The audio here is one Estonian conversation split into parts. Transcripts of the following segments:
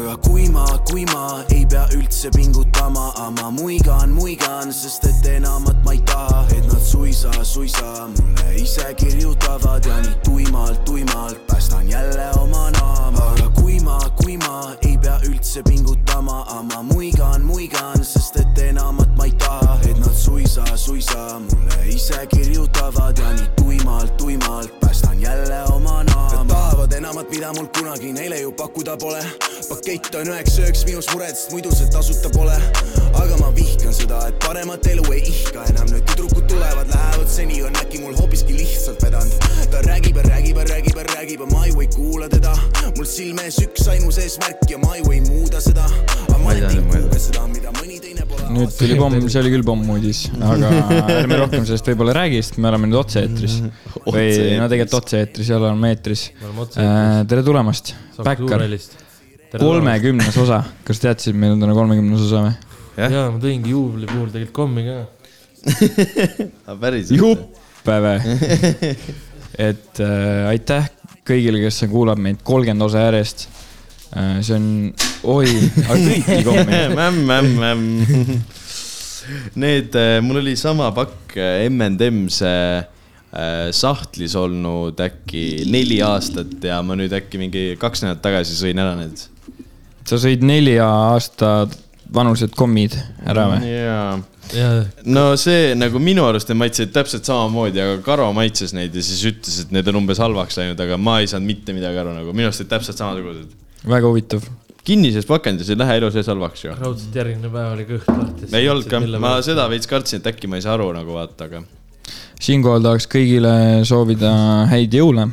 aga kui ma, kui ma ei pea üldse pingutama, ma muigan, muigan, sest et enamat ma ei taha, et nad suisa, suisa mulle ise kirjutavad. Ja nii tuimalt, tuimalt päästan jälle oma naama, aga kui ma, ei pea üldse pingutama, aga ma muigan, muigan, sest et enamat ma ei taha, et nad suisa, suisa mulle ise kirjutavad ja nii tuimalt, tuimalt päästan jälle oma naama. tahavad enamat, mida mul kunagi neile ju pakkuda pole. pakett on üheks ööks minus mured, sest muidu see tasuta pole. aga ma vihkan seda, et paremat elu ei ihka enam, nüüd tüdrukud tulevad, lähevad, seni on äkki mul hoopiski lihtsalt vedanud. ta räägib ja räägib ja räägib ja räägib ja ma ju ei kuula teda. mul silme ees üks ainus eesmärk ja ma ju ei muuda seda. ma ei tea, ma ei pole. nüüd tuli pomm, see oli küll pommuudis, aga ärme rohkem sellest võib-olla räägi, sest me oleme nüüd otse-eetris. või no tegelikult otse-eetris, ei ole, oleme eetris. otse-eetris. tere tulemast, Backer, suurelist. kolmekümnes osa, kas teadsid, meil on täna kolmekümnes osa või? jaa, ma tõingi juubli puhul tegelikult kommi ka. päriselt. juppe või? et äh, aitäh kõigile, kes kuulab meid kolmkümmend osa järjest äh,. See on, oi, aga kõiki kommi. mämm, mämm, mämm. Need, mul oli sama pakk äh, äh, sahtlis olnud äkki neli aastat ja ma nüüd äkki mingi kaks nädalat tagasi sõin ära need. sa sõid nelja aasta vanused kommid ära või? jaa ja no see nagu minu arust need maitsesid täpselt samamoodi, aga Karo maitses neid ja siis ütles, et need on umbes halvaks läinud, aga ma ei saanud mitte midagi aru nagu, minu arust olid täpselt samasugused. Väga huvitav. kinnises pakendis ei lähe elu sees halvaks ju. raudselt järgmine päev oli kõht lahti. ei olnud ka, ma seda veits kartsin, et äkki ma ei saa aru nagu vaata, aga siinkohal tahaks kõigile soovida häid jõule.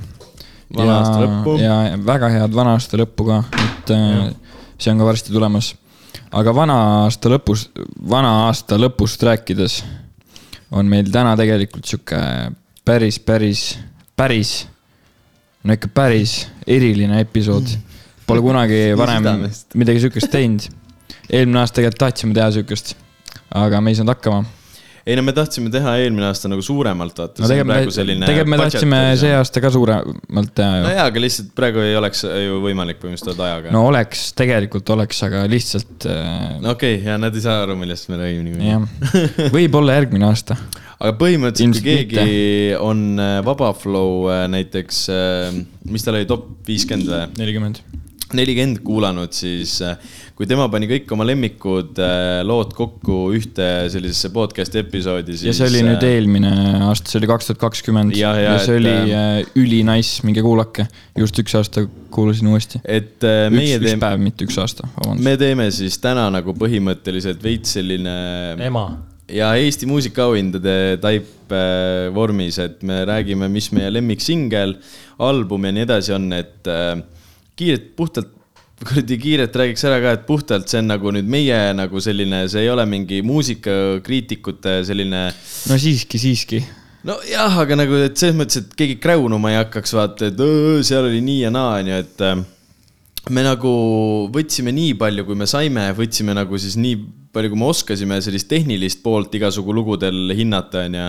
Vana aasta lõppu. ja väga head vana aasta lõppu ka, et äh, see on ka varsti tulemas. aga vana aasta lõpus, vana aasta lõpust rääkides on meil täna tegelikult sihuke päris, päris, päris, no ikka päris eriline episood. Pole kunagi varem midagi sihukest teinud. eelmine aasta tegelikult tahtsime teha sihukest, aga me ei saanud hakkama ei no me tahtsime teha eelmine aasta nagu suuremalt, vaata. no tegelikult me, tahtsime see aasta ka suuremalt teha no ju. jaa, aga lihtsalt praegu ei oleks ju võimalik põhimõtteliselt ajaga. no oleks, tegelikult oleks, aga lihtsalt äh, no okei okay,, ja nad ei saa aru, millest me räägime jah, võib-olla järgmine aasta. aga põhimõtteliselt, kui keegi on äh, Vaba Flow äh, näiteks, mis tal oli, top viiskümmend või? nelikümmend. Nelikümmend kuulanud, siis äh, kui tema pani kõik oma lemmikud äh, lood kokku ühte sellisesse podcast'i episoodi, siis. ja see oli nüüd eelmine aasta, see oli kaks tuhat kakskümmend Jah, ja jah, see et, oli äh, ülinaiss, minge kuulake. just üks aasta kuulasin uuesti. et äh, üks, meie üks teeme, päev, mitte üks aasta, vabandust. me teeme siis täna nagu põhimõtteliselt veits selline ema. ja Eesti muusikaauhindade taip äh, vormis, et me räägime, mis meie lemmiksingel, album ja nii edasi on, et äh, kiirelt, puhtalt kuradi kiirelt räägiks ära ka, et puhtalt see on nagu nüüd meie nagu selline, see ei ole mingi muusikakriitikute selline no siiski, siiski. nojah, aga nagu, et selles mõttes, et keegi kräunuma ei hakkaks, vaata, et öö, seal oli nii ja naa, onju, et äh, me nagu võtsime nii palju, kui me saime, võtsime nagu siis nii palju, kui me oskasime sellist tehnilist poolt igasugu lugudel hinnata, onju.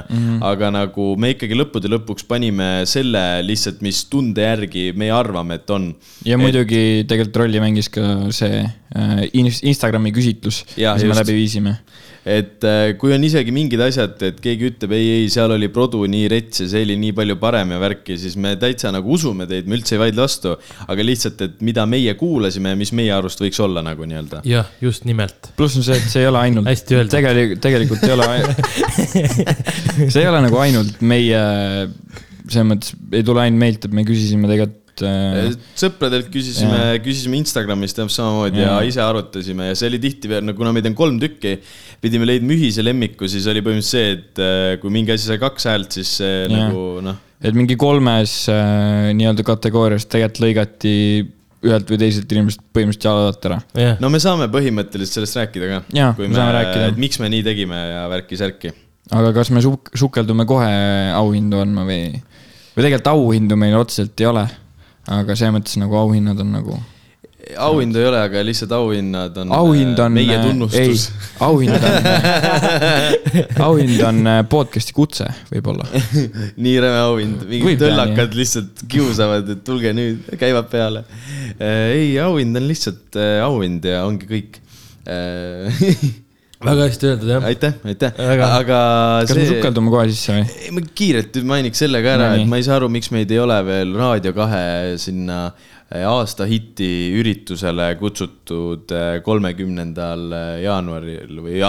aga nagu me ikkagi lõppude lõpuks panime selle lihtsalt, mis tunde järgi meie arvame, et on. ja muidugi tegelikult rolli mängis ka see äh, in- Instagrami küsitlus, mis me läbi viisime. Et äh, kui on isegi mingid asjad, et keegi ütleb ei, ei, seal oli produ nii rets ja see oli nii palju parem ja värki, siis me täitsa nagu usume teid, me üldse ei vaidle vastu. aga lihtsalt, et mida meie kuulasime ja mis meie arust võiks olla nagu nii-öelda. jah, just nimelt. pluss on see, et see ei ole ainult, Hästi öeldud. tegelikult, tegelikult ei ole, see ei ole nagu ainult meie, selles mõttes ei tule ainult meilt, et me küsisime tegelikult äh, sõpradelt küsisime, küsisime Instagramist täpselt samamoodi ja. Ja ise arutasime ja see oli tihtipeale, no kuna meid on kolm tükki, pidime leidma ühise lemmiku, siis oli põhimõtteliselt see, et äh, kui mingi asi sai kaks häält, siis see Jaa. nagu noh, et mingi kolmes äh, nii-öelda kategoorias tegelikult lõigati ühelt või teiselt inimeselt põhimõtteliselt jalad ära. jah, no me saame põhimõtteliselt sellest rääkida ka. Kui me me, saame rääkida. et miks me nii tegime ja värki-särki. aga kas me suk-, sukeldume kohe auhindu andma või, või tegelikult auhindu meil otseselt ei ole. Aga selles mõttes nagu auhinnad on nagu, auhindu ei ole, aga lihtsalt auhinnad on auhind äh, on. meie tunnustus. auhind on, auhind on äh, podcast'i kutse, võib-olla. nii räme auhind, mingid tõllakad lihtsalt kiusavad, et tulge nüüd, käivad peale. ei, auhind on lihtsalt äh, auhind ja ongi kõik. väga hästi öeldud jah. aitäh, aitäh, aga kas me sukeldume kohe sisse või? ei, ma kiirelt mainiks selle ka ära, et ma ei saa aru, miks meid ei ole veel Raadio kahe sinna eh, aasta hiti üritusele kutsutud eh, kolmekümnendal jaanuaril või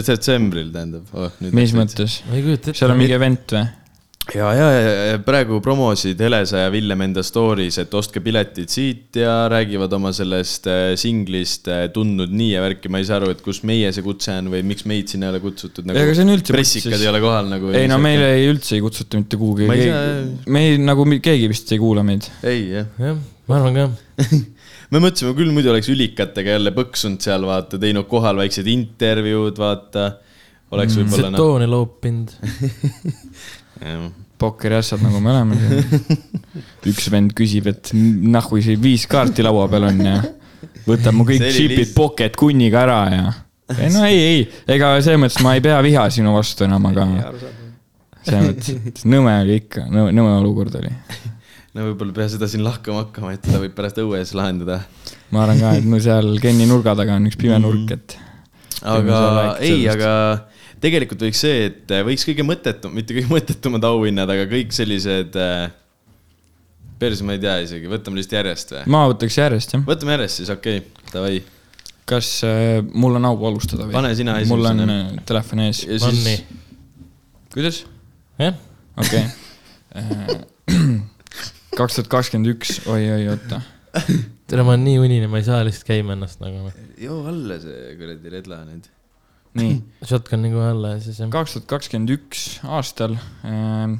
detsembril tähendab oh,. mis? mõttes? seal on mingi event või? ja, ja, ja praegu promosid Helesa ja Villem enda story's, et ostke piletid siit ja räägivad oma sellest eh, singlist eh, Tundnud nii ja värki, ma ei saa aru, et kus meie see kutse on või miks meid sinna ei ole kutsutud nagu,. Ega see on üldse pressikad siis- ei ole kohal nagu. ei no meile ei üldse ei kutsuta mitte kuhugi saa- me ei, nagu keegi vist ei kuula meid. ei jah jah, ma arvan ka. me mõtlesime küll, muidu oleks ülikatega jälle põksunud seal, vaata, teinud kohal väiksed intervjuud, vaata. oleks Mm. võib-olla noh, setooni loopinud. pokkeri asjad, nagu me oleme siin. üks vend küsib, et nahhu see viis kaarti laua peal on ja võtab mu kõik džipid pocket kunniga ära ja. ei no ei, ei, ega selles mõttes ma ei pea viha sinu vastu enam, aga selles mõttes, et nõme oli ikka, nõme olukord oli. no võib-olla ei pea seda siin lahkama hakkama, et teda võib pärast õues lahendada. ma arvan ka, et mul seal Kenni nurga taga on üks pime nurk, et aga sa räägid ei, aga tegelikult võiks see, et võiks kõige mõttetum, mitte kõige mõttetumad auhinnad, aga kõik sellised äh,. päris ma ei tea isegi, võtame lihtsalt järjest või? ma võtaks järjest jah. võtame järjest siis, okei okay,, davai. kas äh, mul on au alustada või? Pane sina mul on esimesena. äh, telefon ees. siis nii?, kuidas? jah, okei. kaks tuhat kakskümmend üks, oi-oi, oota. tere, ma olen nii unine, ma ei saa lihtsalt käima ennast nagu. joo alla see kuradi redla nüüd. Nii, Shotgun'i kohe alla ja siis jah. kaks tuhat kakskümmend üks aastal äh,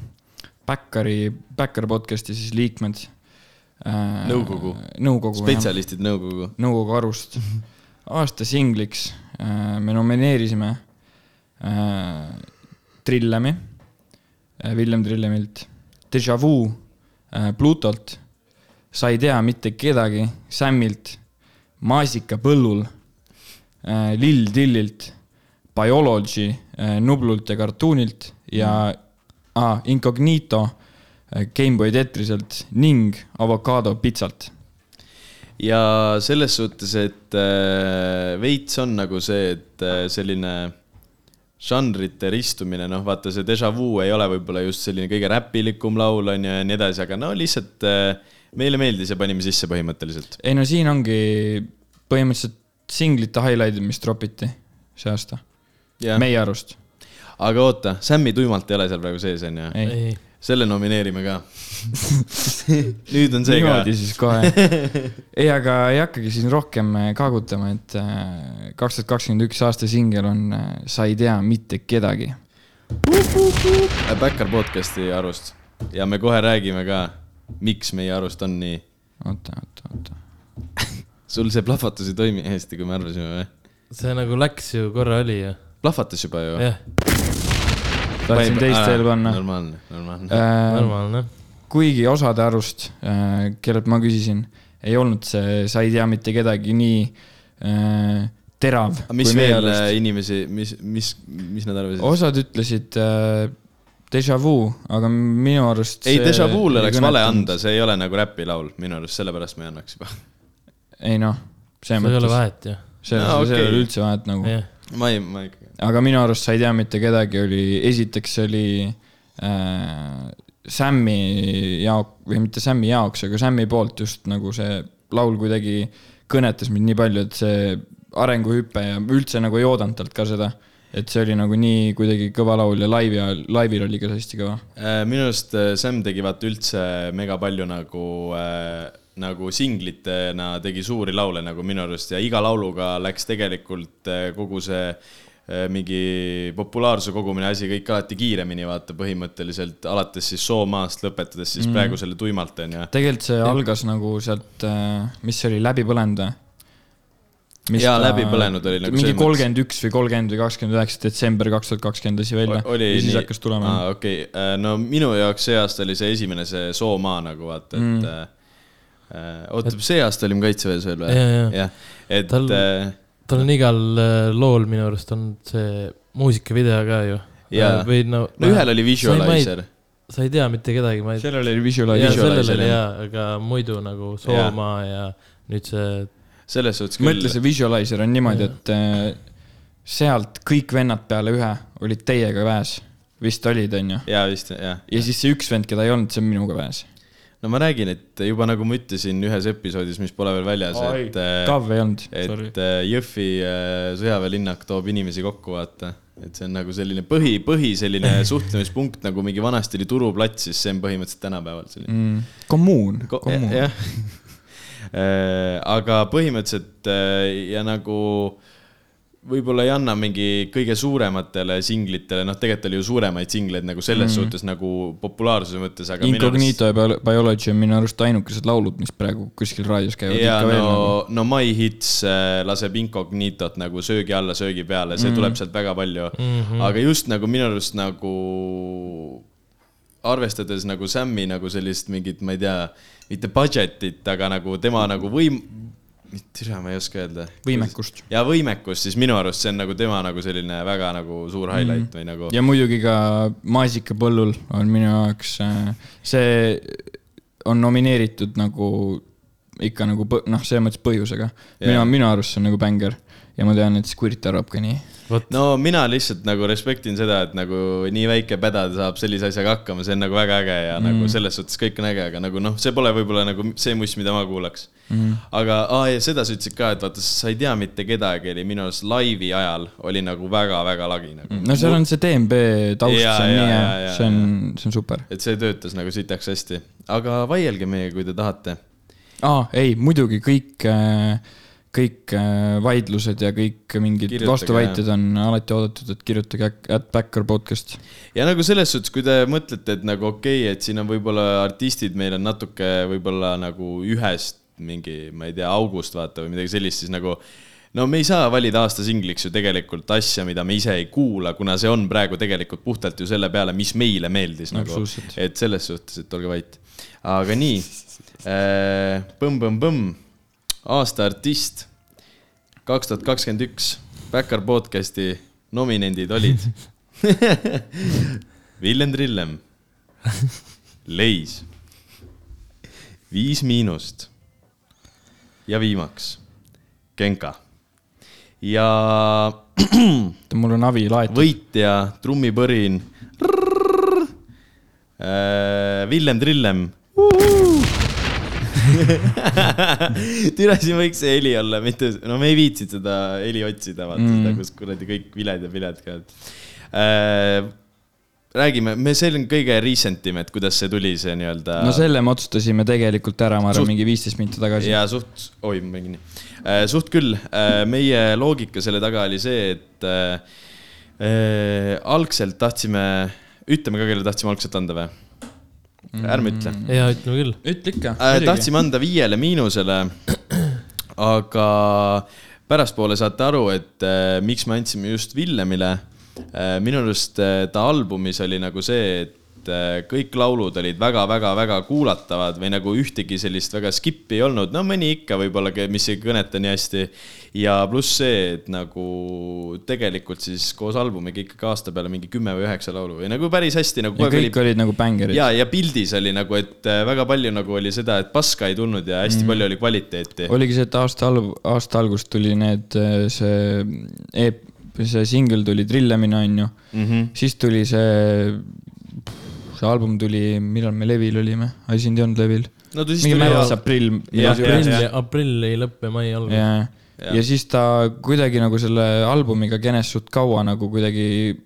Backari, Backar podcast'i siis liikmed äh,. Nõukogu. nõukogu, jah. spetsialistid nõukogu. nõukogu arust. aasta singliks äh, me nomineerisime äh, Trillemi äh,, Villem Trillemilt, Deja Vu äh, Plutolt, Sa ei tea mitte kedagi Sämmilt, Maasika põllul äh,, Lill Tillilt, Biology äh, Nublult ja Cartoonilt ja ah, Incognito äh, Gameboy Tetriselt ning Avocado Pitsalt ja selles suhtes, et äh, veits on nagu see, et selline žanrite ristumine, noh, vaata see Deja Vu ei ole võib-olla just selline kõige räpilikum laul on ju ja nii edasi, aga no lihtsalt meile meeldis ja panime sisse põhimõtteliselt. ei no siin ongi põhimõtteliselt singlite highlight'id, mis tropiti see aasta, meie arust. aga oota, Sammi tuimalt ei ole seal praegu sees, on ju? ei, ei, selle nomineerime ka. nüüd on see niimoodi ka. siis kohe. ei, aga ei hakkagi siin rohkem äh, kaagutama, et äh, kaks tuhat kakskümmend üks aasta singel on äh, Sa ei tea mitte kedagi. Backar podcast'i arust ja me kohe räägime ka, miks meie arust on nii. oota, oota, oota. sul see plahvatus ei toimi hästi, kui me arvasime või? see nagu läks ju korra oli ju, plahvatas juba ju. jah, tahtsin teist veel panna. normaalne, normaalne. Äh, normaalne. kuigi osade arust, kellelt ma küsisin, ei olnud see Sa ei tea mitte kedagi nii äh, terav. mis veel äh, inimesi, mis, mis, mis nad arvasid? osad ütlesid äh, Deja Vu, aga minu arust. ei, Deja Vu'le oleks vale anda, see ei ole nagu räpilaul, minu arust, sellepärast ma ei annaks juba. ei noh, selles seal ei ole mõttes, vahet ju, selles Aa, mõttes ei okei. ole üldse vahet nagu. jah. ma ei, ma ikka. Aga minu arust Sa ei tea mitte kedagi oli, esiteks oli äh, Sammi jaok- või mitte Sammi jaoks, aga Sammi poolt just nagu see laul kuidagi kõnetas mind nii palju, et see arenguhüpe ja üldse nagu ei oodanud talt ka seda. et see oli nagu nii kuidagi kõva laul ja laivi ajal, laivil oli ka hästi kõva. Äh, minu arust äh, Sam tegi vaata üldse mega palju nagu äh,, nagu singlitena tegi suuri laule nagu minu arust ja iga lauluga läks tegelikult äh, kogu see mingi populaarsuse kogumine asi kõik alati kiiremini, vaata põhimõtteliselt alates siis Soomaast lõpetades siis mm. praegu selle tuimalt on ju. tegelikult see algas nagu sealt, mis see oli, läbi põlenud või? Jaa, Läbi põlenud oli nagu mingi kolmkümmend üks või kolmkümmend või kakskümmend üheksa detsember kaks tuhat kakskümmend lasi välja oli ja siis nii- hakkas tulema aa, okei okay., no minu jaoks see aasta oli see esimene see Soomaa nagu vaata, et mm. oota, see aasta olime kaitseväes veel või? ja, ja, jah, et Tal- äh, tal on igal äh, lool minu arust on see muusikavideo ka ju. Jaa. või no. no ühel oli visualizer. sa ei tea mitte kedagi, ma ei. sellel oli visualizer. sellel oli jaa, aga muidu nagu Soomaa ja nüüd see, selles suhtes mõtle, küll. see visualizer on niimoodi, et äh, sealt kõik vennad peale ühe olid teiega väes. vist olid, onju. jaa, vist jah. ja siis see üks vend, keda ei olnud, see on minuga väes. No ma räägin, et juba nagu ma ütlesin ühes episoodis, mis pole veel väljas, et, Kav ei olnud, et. äh, Jõhvi äh, sõjaväelinnak toob inimesi kokku, vaata. et see on nagu selline põhi, põhi selline suhtlemispunkt nagu mingi vanasti oli turuplats, siis see on põhimõtteliselt tänapäeval selline. Mm, kommuun, Ko- jah, aga põhimõtteliselt äh, ja nagu võib-olla ei anna mingi kõige suurematele singlitele, noh, tegelikult oli ju suuremaid singleid nagu selles mm. suhtes nagu populaarsuse mõttes, aga Incognito ja Bio- Biology on minu arust ainukesed laulud, mis praegu kuskil raadios käivad ja ikka veel no nagu., no My Hits äh, laseb Incognitot nagu söögi alla, söögi peale, see mm. tuleb sealt väga palju mm. -hmm. aga just nagu minu arust nagu arvestades nagu Sam'i nagu sellist mingit, ma ei tea, mitte budget'it, aga nagu tema nagu võim-, tere, ma ei oska öelda. võimekust. ja võimekust, siis minu arust see on nagu tema nagu selline väga nagu suur highlight mm. või nagu. ja muidugi ka Maasikapõllul on minu jaoks, see on nomineeritud nagu ikka nagu noh, selles mõttes põhjusega. minu Jaa., minu arust see on nagu bängar ja ma tean, et Squirt arvab ka nii. no mina lihtsalt nagu respektin seda, et nagu nii väike päda saab sellise asjaga hakkama, see on nagu väga äge ja mm. nagu selles suhtes kõik on äge, aga nagu noh, see pole võib-olla nagu see muss, mida ma kuulaks mm.. aga aa, ja seda sa ütlesid ka, et vaata, sa ei tea mitte kedagi, oli minu arust laivi ajal oli nagu väga-väga lagi nagu. no seal on see DNB taust, see on nii hea see on, see on super. et see töötas nagu sitaks hästi, aga vaielge meiega, kui te tahate. aa, ei, muidugi kõik, kõik äh, vaidlused ja kõik mingid Kirjutage, vastuväited on alati oodatud, et kirjutage at Backer podcast. ja nagu selles suhtes, kui te mõtlete, et nagu okei okay,, et siin on võib-olla artistid, meil on natuke võib-olla nagu ühest mingi, ma ei tea, august vaata või midagi sellist, siis nagu no me ei saa valida aasta singliks ju tegelikult asja, mida me ise ei kuula, kuna see on praegu tegelikult puhtalt ju selle peale, mis meile meeldis nagu Absoluutselt.. et selles suhtes, et olge vait. aga nii, põmm-põmm-põmm, aasta artist kaks tuhat kakskümmend üks, Backyard podcast'i nominendid olid Villem Trillem, Leis, Viis Miinust ja viimaks Genka. ja mul on avi laetud. võitja, trummipõrin, Villem Trillem. türa, siin võiks see heli olla, mitte, no me ei viitsinud seda heli otsida, vaata mm. seda, kus kuradi kõik viled ja viled äh,. räägime, me, see on kõige recent im, et kuidas see tuli, see nii-öelda. no selle me otsustasime tegelikult ära, ma arvan Suht-, mingi viisteist minti tagasi. ja suht, oi, ma mängin nii. suht küll, meie loogika selle taga oli see, et äh, äh, algselt tahtsime, ütleme ka, kelle tahtsime algselt anda või? ärme ütle ja ütleme küll. ütle ikka äh,. tahtsime anda viiele miinusele, aga pärastpoole saate aru, et äh, miks me andsime just Villemile äh,. Minu arust äh, ta albumis oli nagu see, et äh, kõik laulud olid väga-väga-väga kuulatavad või nagu ühtegi sellist väga skip'i ei olnud, no mõni ikka võib-olla, mis ei kõneta nii hästi. ja pluss see, et nagu tegelikult siis koos albumiga ikkagi aasta peale mingi kümme või üheksa laulu või nagu päris hästi nagu ja kõik olid nagu bängarid. ja, ja pildis oli nagu, et äh, väga palju nagu oli seda, et paska ei tulnud ja hästi mm. palju oli kvaliteeti. oligi see, et aasta alg-, aasta alguses tuli need, see e-, see singel tuli Trillemine, onju Mm -hmm. siis tuli see, see album tuli, millal me Levil olime, ai sind ei olnud Levil. no ta siis mingi tuli aprill. Jah, aprill jah., aprilli lõpp ja mai algus. ja, Jah. ja siis ta kuidagi nagu selle albumiga kenes suht kaua nagu kuidagi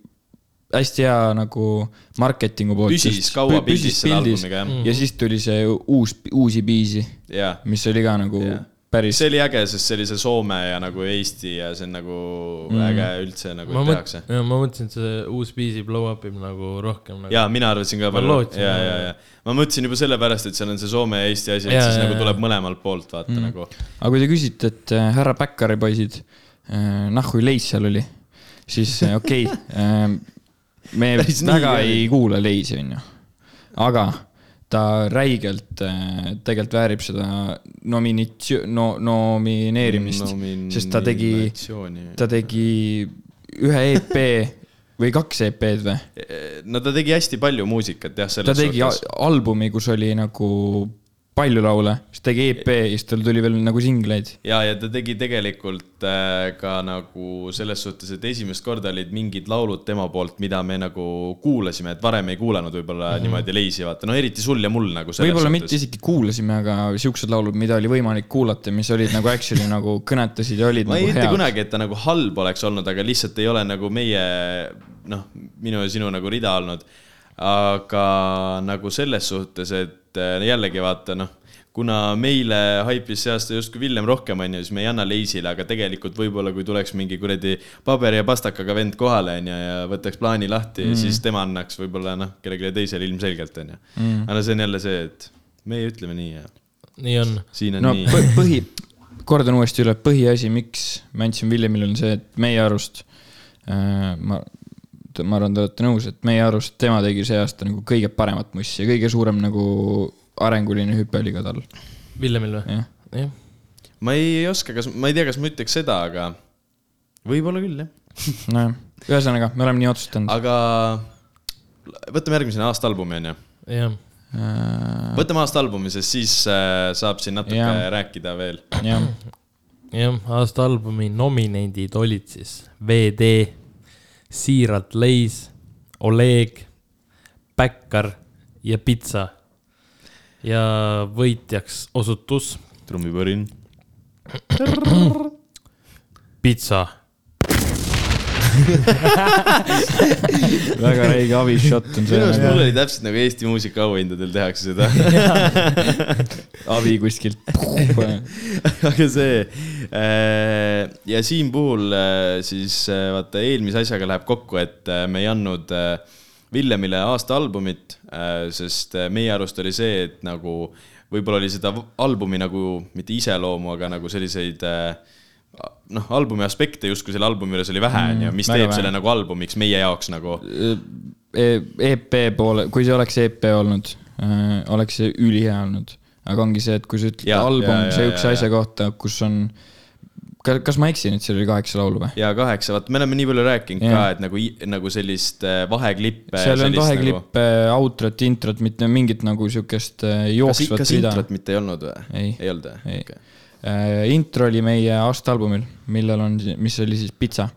hästi hea nagu marketingu poolt. Püsis kaua pildis selle albumiga, jah. ja siis tuli see uus, uusi biisi, mis oli ka nagu Jah. Päris see oli äge, sest see oli see Soome ja nagu Eesti ja see on nagu mm. äge üldse nagu ma tehakse., ma mõtlesin, et see uus Beezy blow up ib nagu rohkem nagu.. jaa, mina arvasin ka Ma palju, lootsin, ja, ja, ja ma mõtlesin juba sellepärast, et seal on see Soome ja Eesti asi, et Jaa, siis jaa, nagu tuleb mõlemalt poolt vaata mm. nagu. aga kui te küsite, et äh, härra Backari poisid, nahhu Leis seal oli, siis äh, okei okay, me Päris nii väga ei kuula Leisi, onju. aga ta räigelt äh, tegelikult väärib seda nominatsioon, no nomineerimist no,, sest ta tegi, ta tegi ühe EP või kaks EP-d või? no ta tegi hästi palju muusikat jah, ta selles tegi a- suhtes. albumi, kus oli nagu palju laule, siis tegi EP ja siis tal tuli veel nagu singleid. ja, ja ta tegi tegelikult äh, ka nagu selles suhtes, et esimest korda olid mingid laulud tema poolt, mida me nagu kuulasime, et varem ei kuulanud võib-olla mm -hmm. niimoodi leisi vaata, no eriti sul ja mul nagu võib-olla mitte isegi kuulasime, aga siuksed laulud, mida oli võimalik kuulata, mis olid nagu actually nagu kõnetasid ja olid ma ei nagu ütle head. kunagi, et ta nagu halb oleks olnud, aga lihtsalt ei ole nagu meie, noh, minu ja sinu nagu rida olnud. aga nagu selles suhtes, et äh, jällegi vaata noh, kuna meile haipis see aasta justkui Villem rohkem onju, siis me ei anna Leisile, aga tegelikult võib-olla kui tuleks mingi kuradi paberi ja pastakaga vend kohale onju ja võtaks plaani lahti mm., siis tema annaks võib-olla noh, kellelegi teisele ilmselgelt onju mm.. aga see on jälle see, et meie ütleme nii ja nii on. siin on no nii. põ- põhi, kordan uuesti üle, põhiasi, miks ma andsin Villemile on see, et meie arust äh, ma, ma arvan, te olete nõus, et meie arust tema tegi see aasta nagu kõige paremat mussi ja kõige suurem nagu arenguline hüpe oli ka tal, Villemil või? jah. jah. ma ei oska, kas, ma ei tea, kas ma ütleks seda, aga võib-olla küll jah. nojah, ühesõnaga, me oleme nii otsustanud. aga võtame järgmisena aasta albumi onju. jah, Äh, võtame aasta albumi, sest siis äh, saab siin natuke ja. rääkida veel. jah, jah, aasta albumi nominendid olid siis VD, Siiralt Leis, Oleg, Bäkkar ja Pitsa. ja võitjaks osutus trummipõrin. Pitsa. väga räige abishot on minu arust see mul. oli täpselt nagu Eesti muusika auhindadel tehakse seda. abi kuskilt. aga see äh, ja siin puhul äh, siis äh, vaata eelmise asjaga läheb kokku, et me ei andnud Villemile aasta albumit, sest meie arust oli see, et nagu võib-olla oli seda albumi nagu mitte iseloomu, aga nagu selliseid äh, noh, albumi aspekte justkui selle albumi juures oli vähe, onju, mis teeb vähe. selle nagu albumiks meie jaoks nagu. EP poole, kui see oleks EP olnud, oleks see ülihea olnud. aga ongi see, et kui sa ütled Ja, album ja, ja, sihukese ja, ja. asja kohta, kus on, kas ma eksin, et seal oli kaheksa laulu või? ja kaheksa, vaata, me oleme nii palju rääkinud Jah. ka, et nagu, nagu sellist äh, vaheklippe. seal on vaheklippe, outrot, introt, mitte mingit nagu sihukest äh, kas, jooksvat kas rida. introt mitte ei olnud või? Ei. ei olnud või Ei. Äh, intro oli meie aasta albumil, millel on, mis oli siis Pitsa.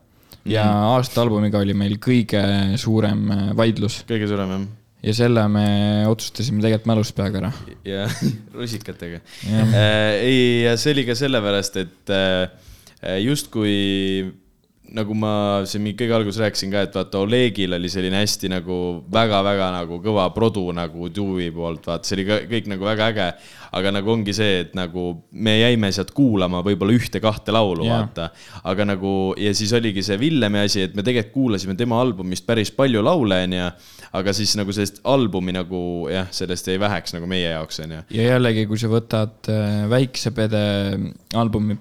ja Mhm. aasta albumiga oli meil kõige suurem äh, vaidlus kõige suurem jah. ja selle me otsustasime tegelikult mälust peaga ära. ja rusikatega. Jah. ei, ja see oli ka sellepärast, et äh, justkui nagu ma siin mingi kõige alguses rääkisin ka, et vaata Olegil oli selline hästi nagu väga-väga nagu kõva produ nagu Dewey poolt, vaata, see oli ka kõik nagu väga äge. aga nagu ongi see, et nagu me jäime sealt kuulama võib-olla ühte-kahte laulu Jaa. vaata. aga nagu ja siis oligi see Villemi asi, et me tegelikult kuulasime tema albumist päris palju laule, onju. aga siis nagu sellest albumi nagu jah, sellest jäi väheks nagu meie jaoks, onju. ja jällegi, kui sa võtad äh, väikse pede albumi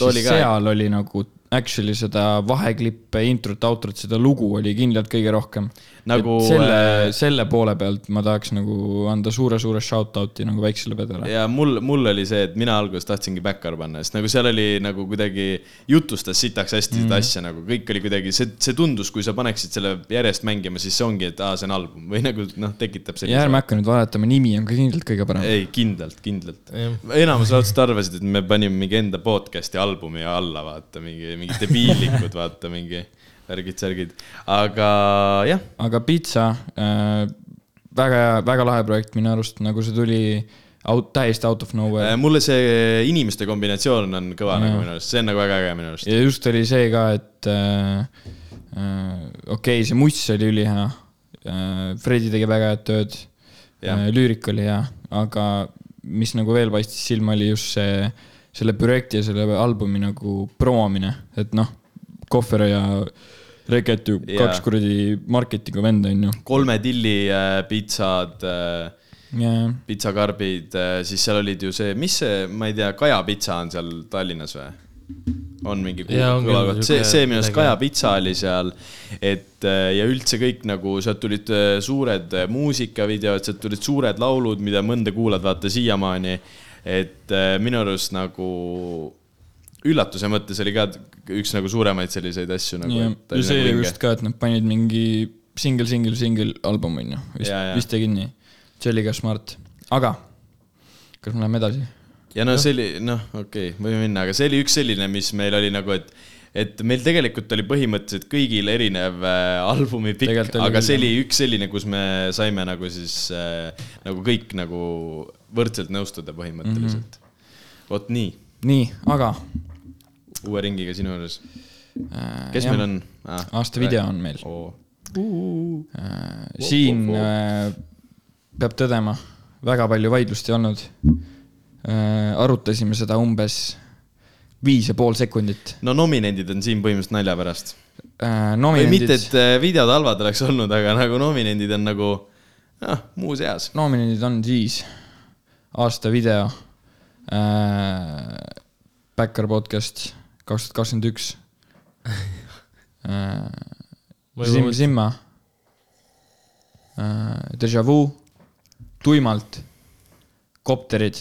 oli siis ka- seal oli nagu actually seda vaheklippe, introt, outrot, seda lugu oli kindlalt kõige rohkem. Nagu, selle äh,, selle poole pealt ma tahaks nagu anda suure-suure shout-out'i nagu väiksele pedele. ja mul, mul oli see, et mina alguses tahtsingi backar panna, sest nagu seal oli nagu kuidagi jutustas sitaks hästi Mhm. seda asja nagu kõik oli kuidagi, see, see tundus, kui sa paneksid selle järjest mängima, siis see ongi, et aa, see on album või nagu noh, tekitab ja ärme hakka nüüd valetama, nimi on ka kindlalt kõige parem. ei, kindlalt, kindlalt Jah.. enamus raudselt arvasid, et me panime mingi enda podcast'i albumi alla, vaata mingi, mingi debiilikud, vaata mingi värgid-särgid, aga jah, aga Pitsa äh,, väga, väga lahe projekt minu arust, nagu see tuli out, täiesti out of nowhere. mulle see inimeste kombinatsioon on kõva Jaa. nagu minu arust, see on nagu väga äge minu arust. ja just oli see ka, et äh, äh, okei okay,, see muss oli ülihea äh,. Fredi tegi väga head tööd äh,, lüürik oli hea, aga mis nagu veel paistis silma, oli just see, selle projekti ja selle albumi nagu promomine, et noh, Kohver ja Reket ju Jaa. kaks kuradi marketingu venda on ju. kolme tilli äh, pitsad äh, ja, pitsakarbid, siis seal olid ju see, mis see, ma ei tea, Kaja pitsa on seal Tallinnas või? on mingi kõlakoht, see, see minu arust. Kaja Pitsa oli seal, et äh, ja üldse kõik nagu sealt tulid äh, suured äh, muusikavideod, sealt tulid suured laulud, mida mõnda kuulad vaata siiamaani. et äh, minu arust nagu üllatuse mõttes oli ka üks nagu suuremaid selliseid asju nagu. ja ja see oli just ka, et nad panid mingi single, single, single album on ju, vist vist tegid nii. see oli ka smart, aga kas me läheme edasi? ja no see oli, noh, okei okay,, võime minna, aga see oli üks selline, mis meil oli nagu, et et meil tegelikult oli põhimõtteliselt kõigil erinev äh, albumi pikk, aga see oli üks selline, kus me saime nagu siis äh, nagu kõik nagu võrdselt nõustuda põhimõtteliselt mm. -hmm. vot nii, nii, aga uue ringiga sinu juures. äh, kes jah, meil on ah,? aasta video on meil oh.. siin äh, peab tõdema, väga palju vaidlust ei olnud arutasime seda umbes viis ja pool sekundit no nominendid on siin põhimõtteliselt nalja pärast. äh,. või mitte, nominendid, et videod halvad oleks olnud, aga nagu nominendid on nagu noh, muus eas. nominendid on siis aasta video äh,, Backer podcast kaks tuhat kakskümmend üks. Sim, Simma äh,, Deja Vu, Tuimalt, Kopterid,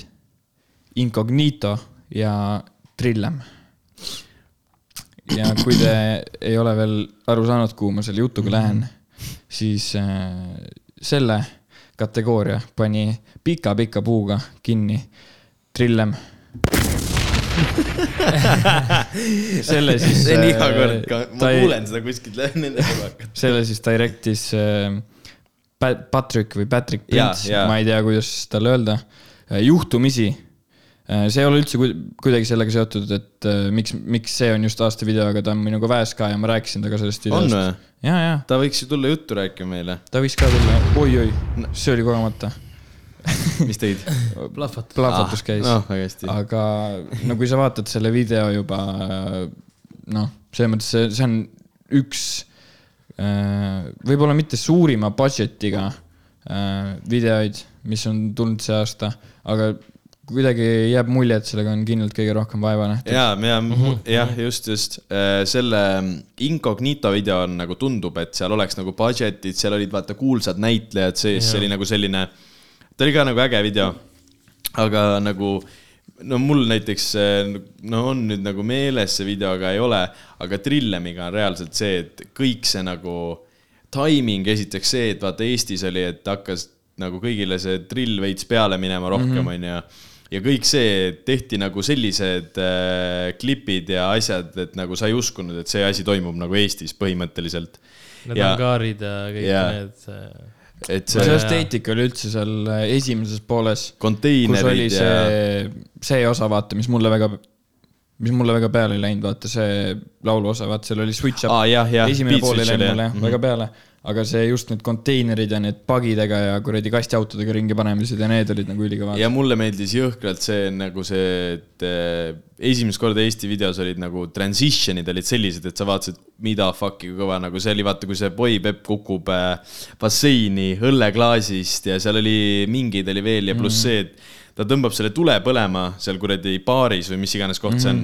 Incognito ja Trillem. ja kui te ei ole veel aru saanud, kuhu ma selle jutuga lähen, siis äh, selle kategooria pani pika-pika puuga kinni Trillem. selle siis. see on iga kord ka, ma ta kuulen seda kuskilt nende kõrvalt. selle siis direct'is äh, Pat- Patrick või Patrick Prince, ma ei tea, kuidas talle öelda, juhtumisi. see ei ole üldse ku- kuidagi sellega seotud, et äh, miks, miks see on just aasta video, aga ta on minuga väes ka ja ma rääkisin temaga sellest on videost. või? ja, ja ta võiks ju tulla juttu rääkima meile. ta võiks ka tulla oi, oi, see oli kogemata, mis tegid? plahvatus. plahvatus käis noh, väga hästi. aga no kui sa vaatad selle video juba noh, selles mõttes see, see on üks äh, võib-olla mitte suurima budget'iga äh, videoid, mis on tulnud see aasta, aga kuidagi jääb mulje, et sellega on kindlalt kõige rohkem vaeva nähtud. ja, ja jah, just, just Äh, selle Incognito video on nagu tundub, et seal oleks nagu budget'id, seal olid vaata kuulsad näitlejad sees, see oli nagu selline, ta oli ka nagu äge video. aga nagu no mul näiteks äh, no on nüüd nagu meeles see video, aga ei ole, aga Trillemiga on reaalselt see, et kõik see nagu timing, esiteks see, et vaata Eestis oli, et hakkas nagu kõigile see drill veits peale minema rohkem, onju ja kõik see tehti nagu sellised äh, klipid ja asjad, et nagu sa ei uskunud, et see asi toimub nagu Eestis põhimõtteliselt. Need ja, angaarid ja kõik Jaa. need. Et see see esteetika oli üldse seal äh, esimeses pooles, kus oli konteinerid ja see, see osa, vaata, mis mulle väga, mis mulle väga peale ei läinud, vaata see laulu osa, vaata seal oli switch up jah, esimene beat pool ei läinud mulle jah. jah Mhm. väga peale, aga see just need konteinerid ja need pagidega ja kuradi kastiautodega ringi panemised ja need olid nagu ülikõvad. ja mulle meeldis jõhkralt see nagu see, et äh, esimest korda Eesti videos olid nagu transition'id olid sellised, et sa vaatasid, mida fuck'i kui kõva, nagu see oli vaata, kui see boy Pepp kukub äh, basseini õlleklaasist ja seal oli mingeid oli veel ja pluss see, et ta tõmbab selle tule põlema seal kuradi baaris või mis iganes koht see on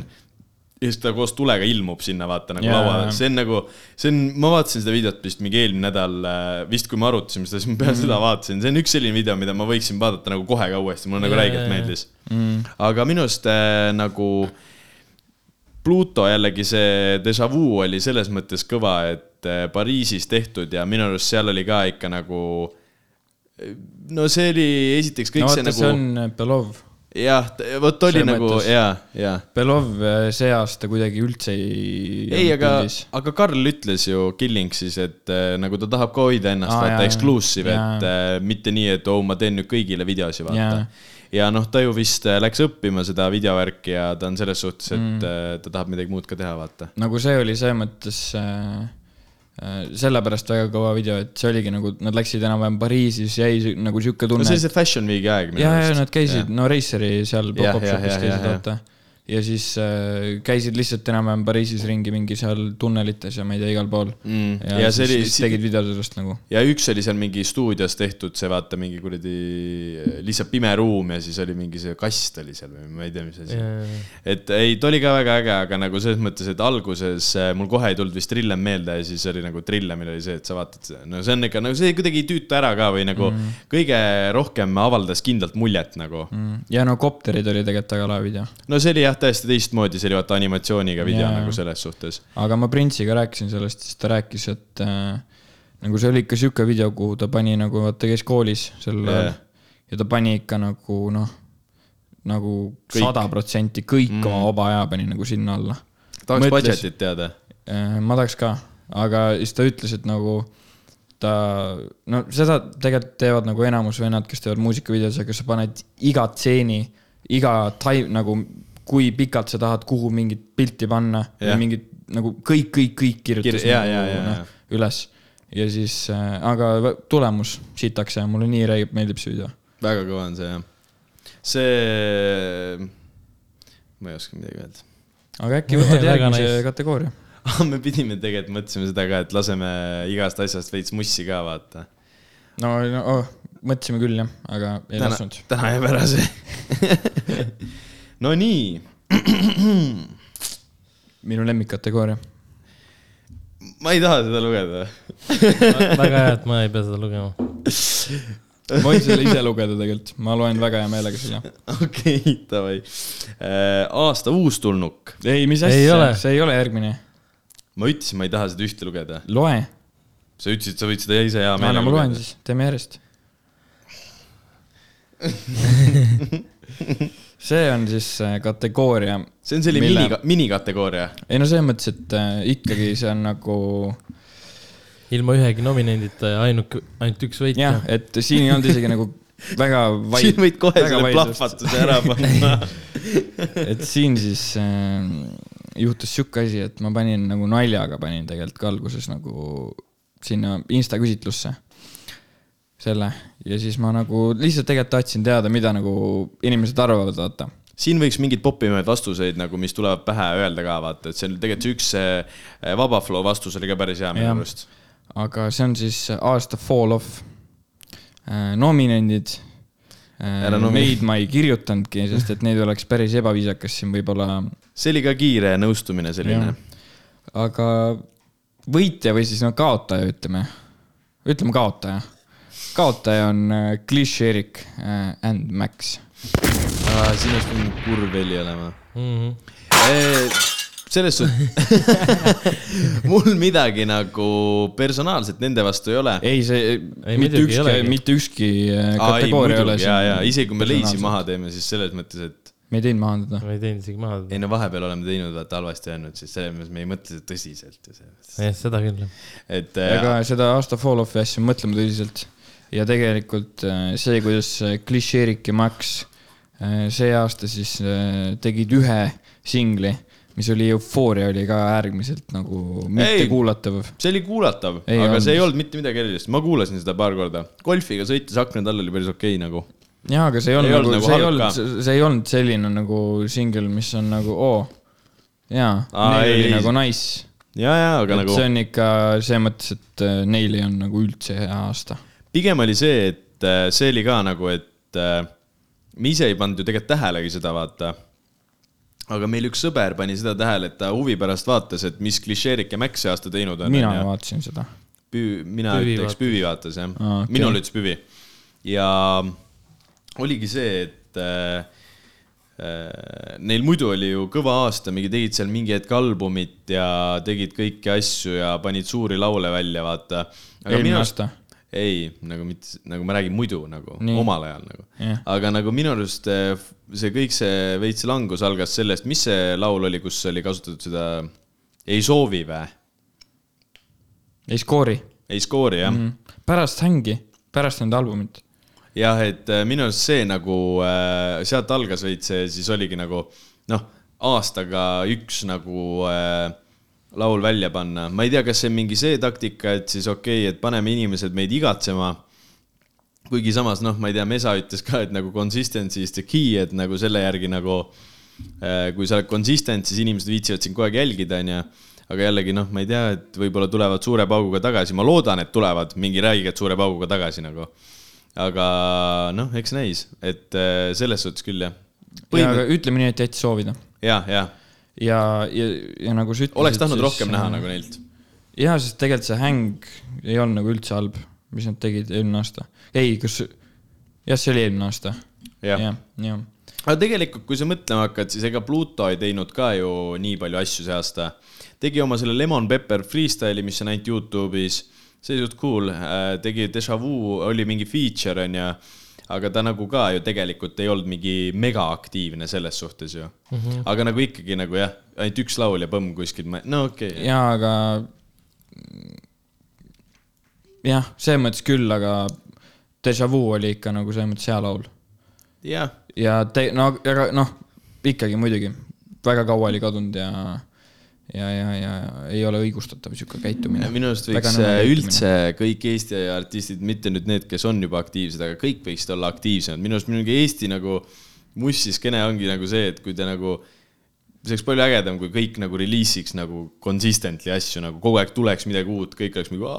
ja siis ta koos tulega ilmub sinna, vaata nagu Jaa, laua see on nagu, see on, ma vaatasin seda videot vist mingi eelmine nädal, vist kui me arutasime seda, siis ma peale seda vaatasin, see on üks selline video, mida ma võiksin vaadata nagu kohe ka uuesti, mulle nagu Jaa, räigelt jaa. meeldis mm.. aga minu arust äh, nagu Pluto jällegi see Deja Vu oli selles mõttes kõva, et äh, Pariisis tehtud ja minu arust seal oli ka ikka nagu no see oli esiteks kõik no see vaata, nagu see on Belov. jah, vot oli Selles nagu mõttes- ja, ja Belov äh, see aasta kuidagi üldse ei. ei, aga, aga Karl ütles ju Killingsis, et äh, nagu ta tahab ka hoida ennast ah, vaata exclusive, et äh, mitte nii, et oo, ma teen nüüd kõigile videosi, vaata Jaa.. ja noh, ta ju vist läks õppima seda videovärki ja ta on selles suhtes, et mm. ta tahab midagi muud ka teha, vaata. nagu see oli selles mõttes äh, sellepärast väga kõva video, et see oligi nagu, nad läksid enam-vähem Pariisis, jäi nagu sihuke no tunne see oli see Fashion Weeki aeg. ja, ja nad käisid, no Raceri seal pop-up shop'is käisid, vaata. Ja siis äh, käisid lihtsalt enam-vähem Pariisis ringi mingi seal tunnelites ja ma ei tea, igal pool Mm. ja, ja siis oli oli... tegid video sellest nagu. ja üks oli seal mingi stuudios tehtud see vaata mingi kuradi lihtsalt pime ruum ja siis oli mingi see kast oli seal või ma ei tea, mis asi. et ei, ta oli ka väga äge, aga nagu selles mõttes, et alguses äh, mul kohe ei tulnud vist Trillem meelde ja siis oli nagu Trillemil oli see, et sa vaatad, no see on ikka nagu see kuidagi ei tüüta ära ka või nagu mm. kõige rohkem avaldas kindlalt muljet nagu. ja no kopterid oli tegelikult väga lahe video. no see oli jah, täiesti teistmoodi, see oli vaata animatsiooniga video yeah. nagu selles suhtes. aga ma Printsiga rääkisin sellest, siis ta rääkis, et äh, nagu see oli ikka sihuke video, kuhu ta pani nagu, vaata käis koolis sel ajal Jaa. ja ta pani ikka nagu noh, nagu sada protsenti kõik mm. oma vaba aja pani nagu sinna alla. tahaks budget'it teada. Äh, ma tahaks ka, aga siis ta ütles, et nagu ta, no seda tegelikult teevad nagu enamus vennad, kes teevad muusikavideosid, aga sa paned iga stseeni, iga time nagu, kui pikalt sa tahad, kuhu mingit pilti panna Jah. või mingit nagu kõik, kõik, kõik kirjutas Kir- jaa, nagu, jaa, noh, jaa. üles. ja siis äh,, aga tulemus sitaks ja mulle nii räigelt meeldib see video. väga kõva on see jah. see, ma ei oska midagi öelda. aga äkki võtad järgmise nice. kategooria? me pidime tegelikult, mõtlesime seda ka, et laseme igast asjast veits mussi ka vaata. no, no oh, mõtlesime küll jah, aga ei täna lasknud., täna jääb ära see. no nii, minu lemmikkategooria. ma ei taha seda lugeda. väga hea, et ma ei pea seda lugema. ma võin selle ise lugeda tegelikult, ma loen väga hea meelega selle. okei, davai. aasta uustulnuk. ei, mis asja ole., see ei ole järgmine. ma ütlesin, ma ei taha seda ühte lugeda. loe, sa ütlesid, sa võid seda ise hea anna meelega ma loen. siis, teeme järjest. see on siis äh, kategooria, see on selline Mille- mini, minikategooria. ei no selles mõttes, et äh, ikkagi see on nagu ilma ühegi nominendita ja ainuke, ainult üks võitja jah, et siin ei olnud isegi nagu väga vaid- siin võid kohe selle plahvatuse ära panna. et siin siis äh, juhtus sihuke asi, et ma panin nagu naljaga panin tegelikult ka alguses nagu sinna insta küsitlusse selle ja siis ma nagu lihtsalt tegelikult tahtsin teada, mida nagu inimesed arvavad, vaata. siin võiks mingeid popimaid vastuseid nagu, mis tulevad pähe öelda ka vaata, et see on tegelikult see üks see Vaba Flow vastus oli ka päris hea minu arust. aga see on siis aasta fall off äh,. nominendid äh, Neid ma ei kirjutanudki, sest et neid oleks päris ebaviisakas siin võib-olla, see oli ka kiire nõustumine selline. aga võitja või siis no kaotaja, ütleme, ütleme kaotaja. Kaotaja on äh, Klišerik äh, and Max. siin oleks pidanud kurv heli olema. mm. -hmm. selles suhtes, mul midagi nagu personaalselt nende vastu ei ole. ei, see Ei, ei, mitte ei ükski, mitte ükski äh, kategooria ei ole ja, ja isegi kui me leisi maha teeme, siis selles mõttes, et me ei teinud maandada. ma ei teinud isegi maha ei teda. no vahepeal oleme teinud vaata halvasti jäänud, siis selles mõttes me ei mõtle seda tõsiselt ja selles mõttes, jah, seda küll. et aga äh, seda aasta fall off'i asja mõtleme tõsiselt. Ja tegelikult äh, see, kuidas äh, Klišeerik ja Max äh, see aasta siis tegid ühe singli, mis oli Eufooria, oli ka äärmiselt nagu mittekuulatav. see oli kuulatav, aga olnud. see ei olnud mitte midagi erilist, ma kuulasin seda paar korda. golfiga sõites aknade all oli päris okei nagu. jaa, aga see ei olnud Ei nagu, nagu see ei olnud, see ei olnud selline nagu singel, mis on nagu oo, jaa, Aa, neil ei, oli nagu nice. ja, ja, aga et nagu see on ikka selles mõttes, et neil ei olnud nagu üldse hea aasta. Pigem oli see, et äh, see oli ka nagu, et äh, me ise ei pannud ju tegelikult tähelegi seda, vaata. aga meil üks sõber pani seda tähele, et ta huvi pärast vaatas, et mis klišeerik ja Max see aasta teinud on. mina vaatasin seda. Püü, mina Püvi ütleks. Püvi vaatas jah ah, okay., minul ütles Püvi. ja oligi see, et äh, äh, neil muidu oli ju kõva aasta, mingi tegid seal mingi hetk albumit ja tegid kõiki asju ja panid suuri laule välja, vaata. eelmine aasta. ei, nagu mitte, nagu ma räägin muidu nagu Nii. Omal ajal nagu Jah. aga nagu minu arust eh, see kõik see veits langus algas sellest, mis see laul oli, kus oli kasutatud seda ei soovi vä? ei skoori ei skoori jah mm.. mm.. pärast hängi, pärast nende albumit. jah, et äh, minu arust see nagu äh, sealt algas veits siis oligi nagu noh, aastaga üks nagu äh, laul välja panna, ma ei tea, kas see on mingi see taktika, et siis okei okay,, et paneme inimesed meid igatsema. kuigi samas noh, ma ei tea, Mesa ütles ka, et nagu consistency is the key, et nagu selle järgi nagu kui sa oled consistent, siis inimesed viitsivad sind kogu aeg jälgida, onju. aga jällegi noh, ma ei tea, et võib-olla tulevad suure pauguga tagasi, ma loodan, et tulevad mingi räigelt suure pauguga tagasi nagu. aga noh, eks näis, et äh, selles suhtes küll jah. ja aga ütleme nii, et jättis soovida. ja, ja ja, ja, ja nagu sa ütlesid. oleks tahtnud rohkem näha nagu neilt. jaa, sest tegelikult see häng ei olnud nagu üldse halb, mis nad tegid eelmine aasta. ei, kas, jah, see oli eelmine aasta. jah jah, jah. aga tegelikult, kui sa mõtlema hakkad, siis ega Pluto ei teinud ka ju nii palju asju see aasta. tegi oma selle Lemon Pepper Freestyle'i, mis on ainult Youtube'is, see oli suht cool, tegi Deja Vu, oli mingi feature onju, aga ta nagu ka ju tegelikult ei olnud mingi megaaktiivne selles suhtes ju mm. -hmm. aga nagu ikkagi nagu jah, ainult üks laul ja põmm kuskilt, no okei okay.. jaa, aga jah, selles mõttes küll, aga Deja Vu oli ikka nagu selles mõttes hea laul. jah, ja te, no aga noh, ikkagi muidugi väga kaua oli kadunud ja, ja, ja, ja ei ole õigustatav sihuke käitumine. minu arust võiks äh, üldse kõik Eesti artistid, mitte nüüd need, kes on juba aktiivsed, aga kõik võiksid olla aktiivsemad, minu arust mingi Eesti nagu mussiskeene ongi nagu see, et kui te nagu, see oleks palju ägedam, kui kõik nagu reliisiks nagu consistently asju nagu kogu aeg tuleks midagi uut, kõik oleks nagu,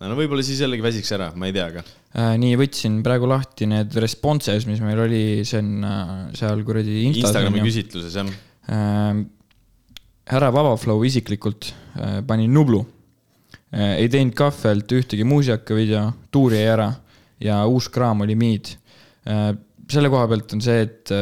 no võib-olla siis jällegi väsiks ära, ma ei tea, aga Äh, nii, võtsin praegu lahti need responses, mis meil oli, see on äh, seal kuradi Instagrami küsitluses jah. Äh, härra Vabaflow isiklikult äh, pani Nublu äh,. ei teinud kahvelt ühtegi muusikavideo, tuur jäi ära ja uus kraam oli Mead äh,. selle koha pealt on see, et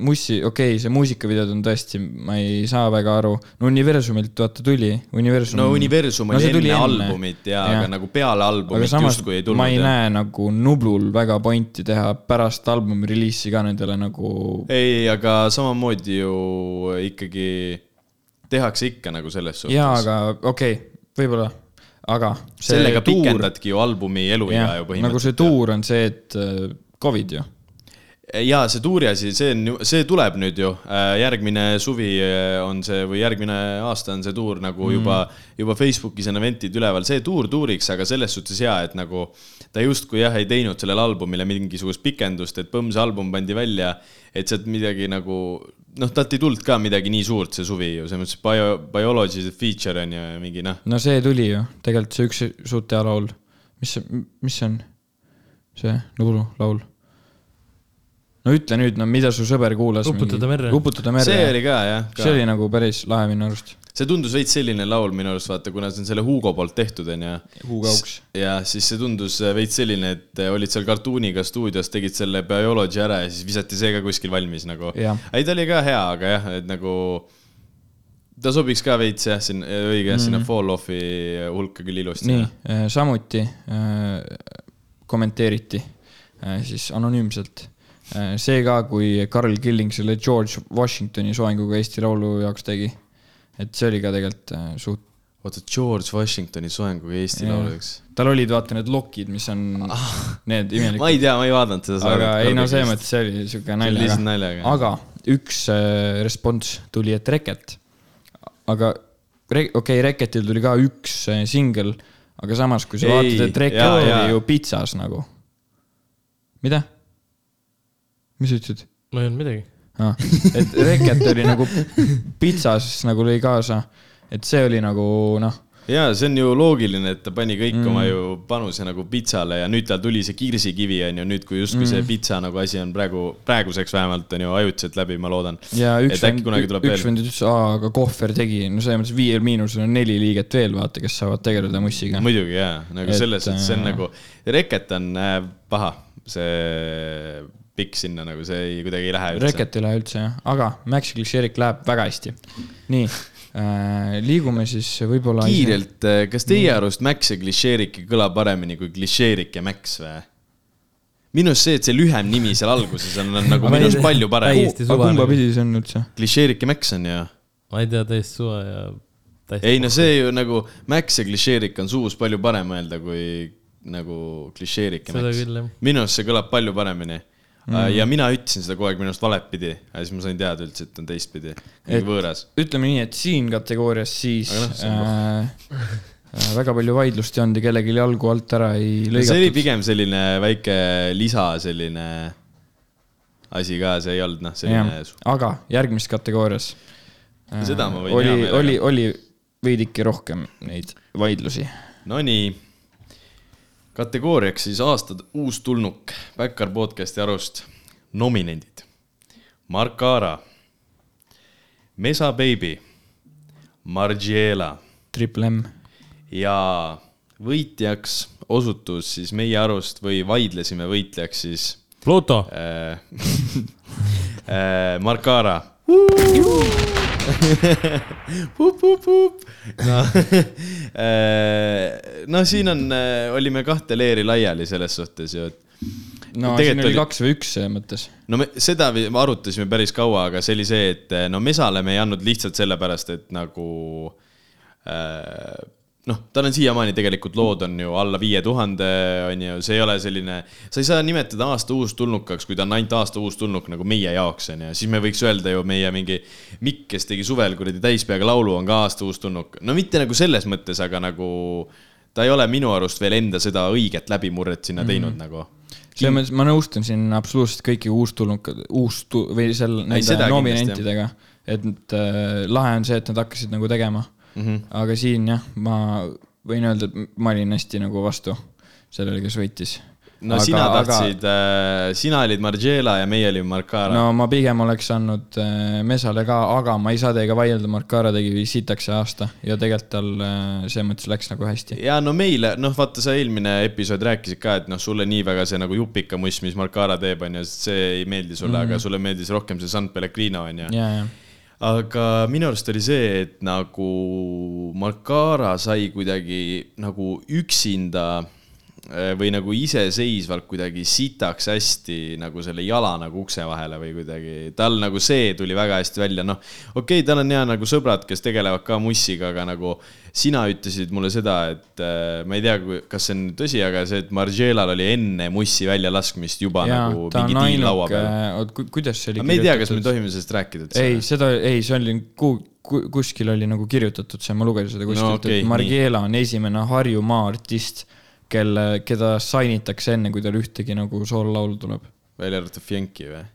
mussi, okei okay,, see muusikavideod on tõesti, ma ei saa väga aru. no Universumilt vaata tuli, Universum. no Universum oli enne albumit ja, ja, aga nagu peale albumit justkui ei ma tulnud ei. näe nagu Nublul väga pointi teha pärast albumi reliisi ka nendele nagu ei, aga samamoodi ju ikkagi tehakse ikka nagu selles suhtes. jaa, aga okei okay,, võib-olla, aga. sellega pikendadki ju albumi eluiga ju põhimõtteliselt. nagu see tuur on see, et äh, Covid ju. jaa, see tuuri asi, see on see tuleb nüüd ju. järgmine suvi äh, on see või järgmine aasta on see tuur nagu mm. juba, juba Facebookis on event'id üleval, see tuur tuuriks, aga selles suhtes hea, et nagu ta justkui jah, ei teinud sellele albumile mingisugust pikendust, et põmm, see album pandi välja, et sealt midagi nagu noh, talt ei tulnud ka midagi nii suurt see suvi ju, selles mõttes bio, biology feature on ju ja mingi noh, no see tuli ju, tegelikult see üks suht hea laul. mis mis see on? see Nublu laul. no ütle nüüd, no mida su sõber kuulas. Uputada merre. uputada merre. see oli ka jah. see oli nagu päris lahe minu arust. See tundus veits selline laul minu arust, vaata, kuna see on selle Hugo poolt tehtud, onju. Hugo Auks. ja siis see tundus veits selline, et olid seal kartuuniga stuudios, tegid selle biology ära ja siis visati see ka kuskil valmis nagu. Ei, ta oli ka hea, aga jah, et nagu ta sobiks ka veits jah, sinna, õige jah, sinna fall off'i hulka küll ilusti. nii, samuti äh, kommenteeriti äh, siis anonüümselt äh, see ka, kui Carl Killing selle George Washingtoni soenguga Eesti Laulu jaoks tegi. Et see oli ka tegelikult äh, suht, oota, George Washingtoni soenguga Eesti Jah. lauluks. tal olid vaata need lokid, mis on need ma imelikud, ei tea, ma ei vaadanud seda. aga ei no selles mõttes see oli siuke naljaga. naljaga. aga üks äh, respons tuli, et Reket. aga re-, okei okay,, Reketil tuli ka üks äh, singel, aga samas, kui sa Ei, vaatad, et Reket jaa, oli jaa. ju pitsas nagu. mida? mis sa ütlesid? no ei olnud midagi. Ah, et Reket oli nagu pitsas nagu lõi kaasa, et see oli nagu noh, ja see on ju loogiline, et ta pani kõik mm. Oma ju panuse nagu pitsale ja nüüd tal tuli see kirsikivi on ju nüüd, kui justkui mm. see pitsa nagu asi on praegu, praeguseks vähemalt on ju ajutiselt läbi, ma loodan. ja üks et tuleb üks vend ütles, aa, aga Kohver tegi, no selles mõttes Viiel Miinusel on neli liiget veel, vaata, kes saavad tegeleda mussiga. muidugi jaa, nagu Et, selles suhtes, see on äh, nagu, Reket on äh, paha, see pikk sinna nagu see ei, kuidagi ei lähe üldse. Reket ei lähe üldse jah, aga Maxi Klišeerik läheb väga hästi. nii äh,, liigume siis võib-olla. kiirelt, kas teie arust Max ja Klišeerik ei kõla paremini kui Klišeerik ja Max või? minu arust see, et see lühem nimi seal alguses on, on nagu minu arust palju parem. aga kumba pidi see on üldse? Klišeerik ja Max on ju. ma ei tea, täiesti suva ja ei no see ju nagu Max ja Klišeerik on suus palju parem öelda kui nagu Klišeerik Max minu arust see kõlab palju paremini mm.. ja mina ütlesin seda kogu aeg minu arust valepidi, aga siis ma sain teada üldse, et on teistpidi, võõras. ütleme nii, et siin kategoorias siis noh, äh, äh, väga palju vaidlust ei olnud ja kellelgi jalgu alt ära ei see oli lõigatud. pigem selline väike lisa, selline asi ka, see ei olnud noh, selline. aga järgmises kategoorias. Seda ma võin hea oli, meelega. oli, oli veidike rohkem neid vaidlusi. Nonii, kategooriaks siis aasta uustulnuk Backyard podcast'i arust nominendid. Mark Aara, Mesa Baby, Margiela Triple M. ja võitjaks osutus siis meie arust või vaidlesime võitlejaks siis Pluto, äh, äh, Mark Aara. no, äh, no siin on, olime kahte leeri laiali selles suhtes ju, et no Tegelikult siin oli kaks või üks selles mõttes. no me seda arutasime päris kaua, aga see oli see, et no Mesale me ei andnud lihtsalt sellepärast, et nagu äh, noh, tal on siiamaani tegelikult lood on ju alla viie tuhande, on ju, see ei ole selline, sa ei saa nimetada aasta uustulnukaks, kui ta on ainult aasta uustulnuk nagu meie jaoks on ju, siis me võiks öelda ju meie mingi Mikk, kes tegi suvel kuradi täispeaga laulu, on ka aasta uustulnuk. no mitte nagu selles mõttes, aga nagu ta ei ole minu arust veel enda seda õiget läbimurret sinna teinud mm nagu selles mõttes ma nõustun siin absoluutselt kõiki uustulnukad, uus või seal nende nominentidega. et äh, lahe on see, et nad hakkasid nagu tegema mm. Mhm. -hmm. aga siin jah, ma võin öelda, et ma olin hästi nagu vastu sellele, kes võitis. No aga, sina tahtsid aga..., sina olid Margiela ja meie olime Marcara no.. ma pigem oleks andnud äh, Mesale ka, aga ma ei saa teiega vaielda, Marcara tegi sitaks see aasta ja tegelikult tal äh, selles mõttes läks nagu hästi. ja no meile, noh, vaata sa eelmine episood rääkisid ka, et noh, sulle nii väga see nagu jupikamuss, mis Marcara teeb, on ju, see ei meeldi sulle mm, -hmm. aga sulle meeldis rohkem see San Pellegrino, on ju. ja, ja, aga minu arust oli see, et nagu Marcara sai kuidagi nagu üksinda või nagu iseseisvalt kuidagi sitaks hästi nagu selle jala nagu ukse vahele või kuidagi, tal nagu see tuli väga hästi välja, noh, okei okay,, tal on hea nagu sõbrad, kes tegelevad ka mussiga, aga nagu sina ütlesid mulle seda, et äh, ma ei tea, kas see on tõsi, aga see, et Margielal oli enne mussi väljalaskmist juba ja, nagu mingi diil laua ainuke peal., oot, kuidas see oli me ei tea, kas me tohime sellest rääkida ei, seda, ei, see oli ku-, ku-, kuskil oli nagu kirjutatud see, ma lugesin seda kuskilt No okay, et Margiela on esimene Harjumaa artist, kelle, keda sign itakse enne, kui tal ühtegi nagu soololaulu tuleb. välja arvatud Fienki või?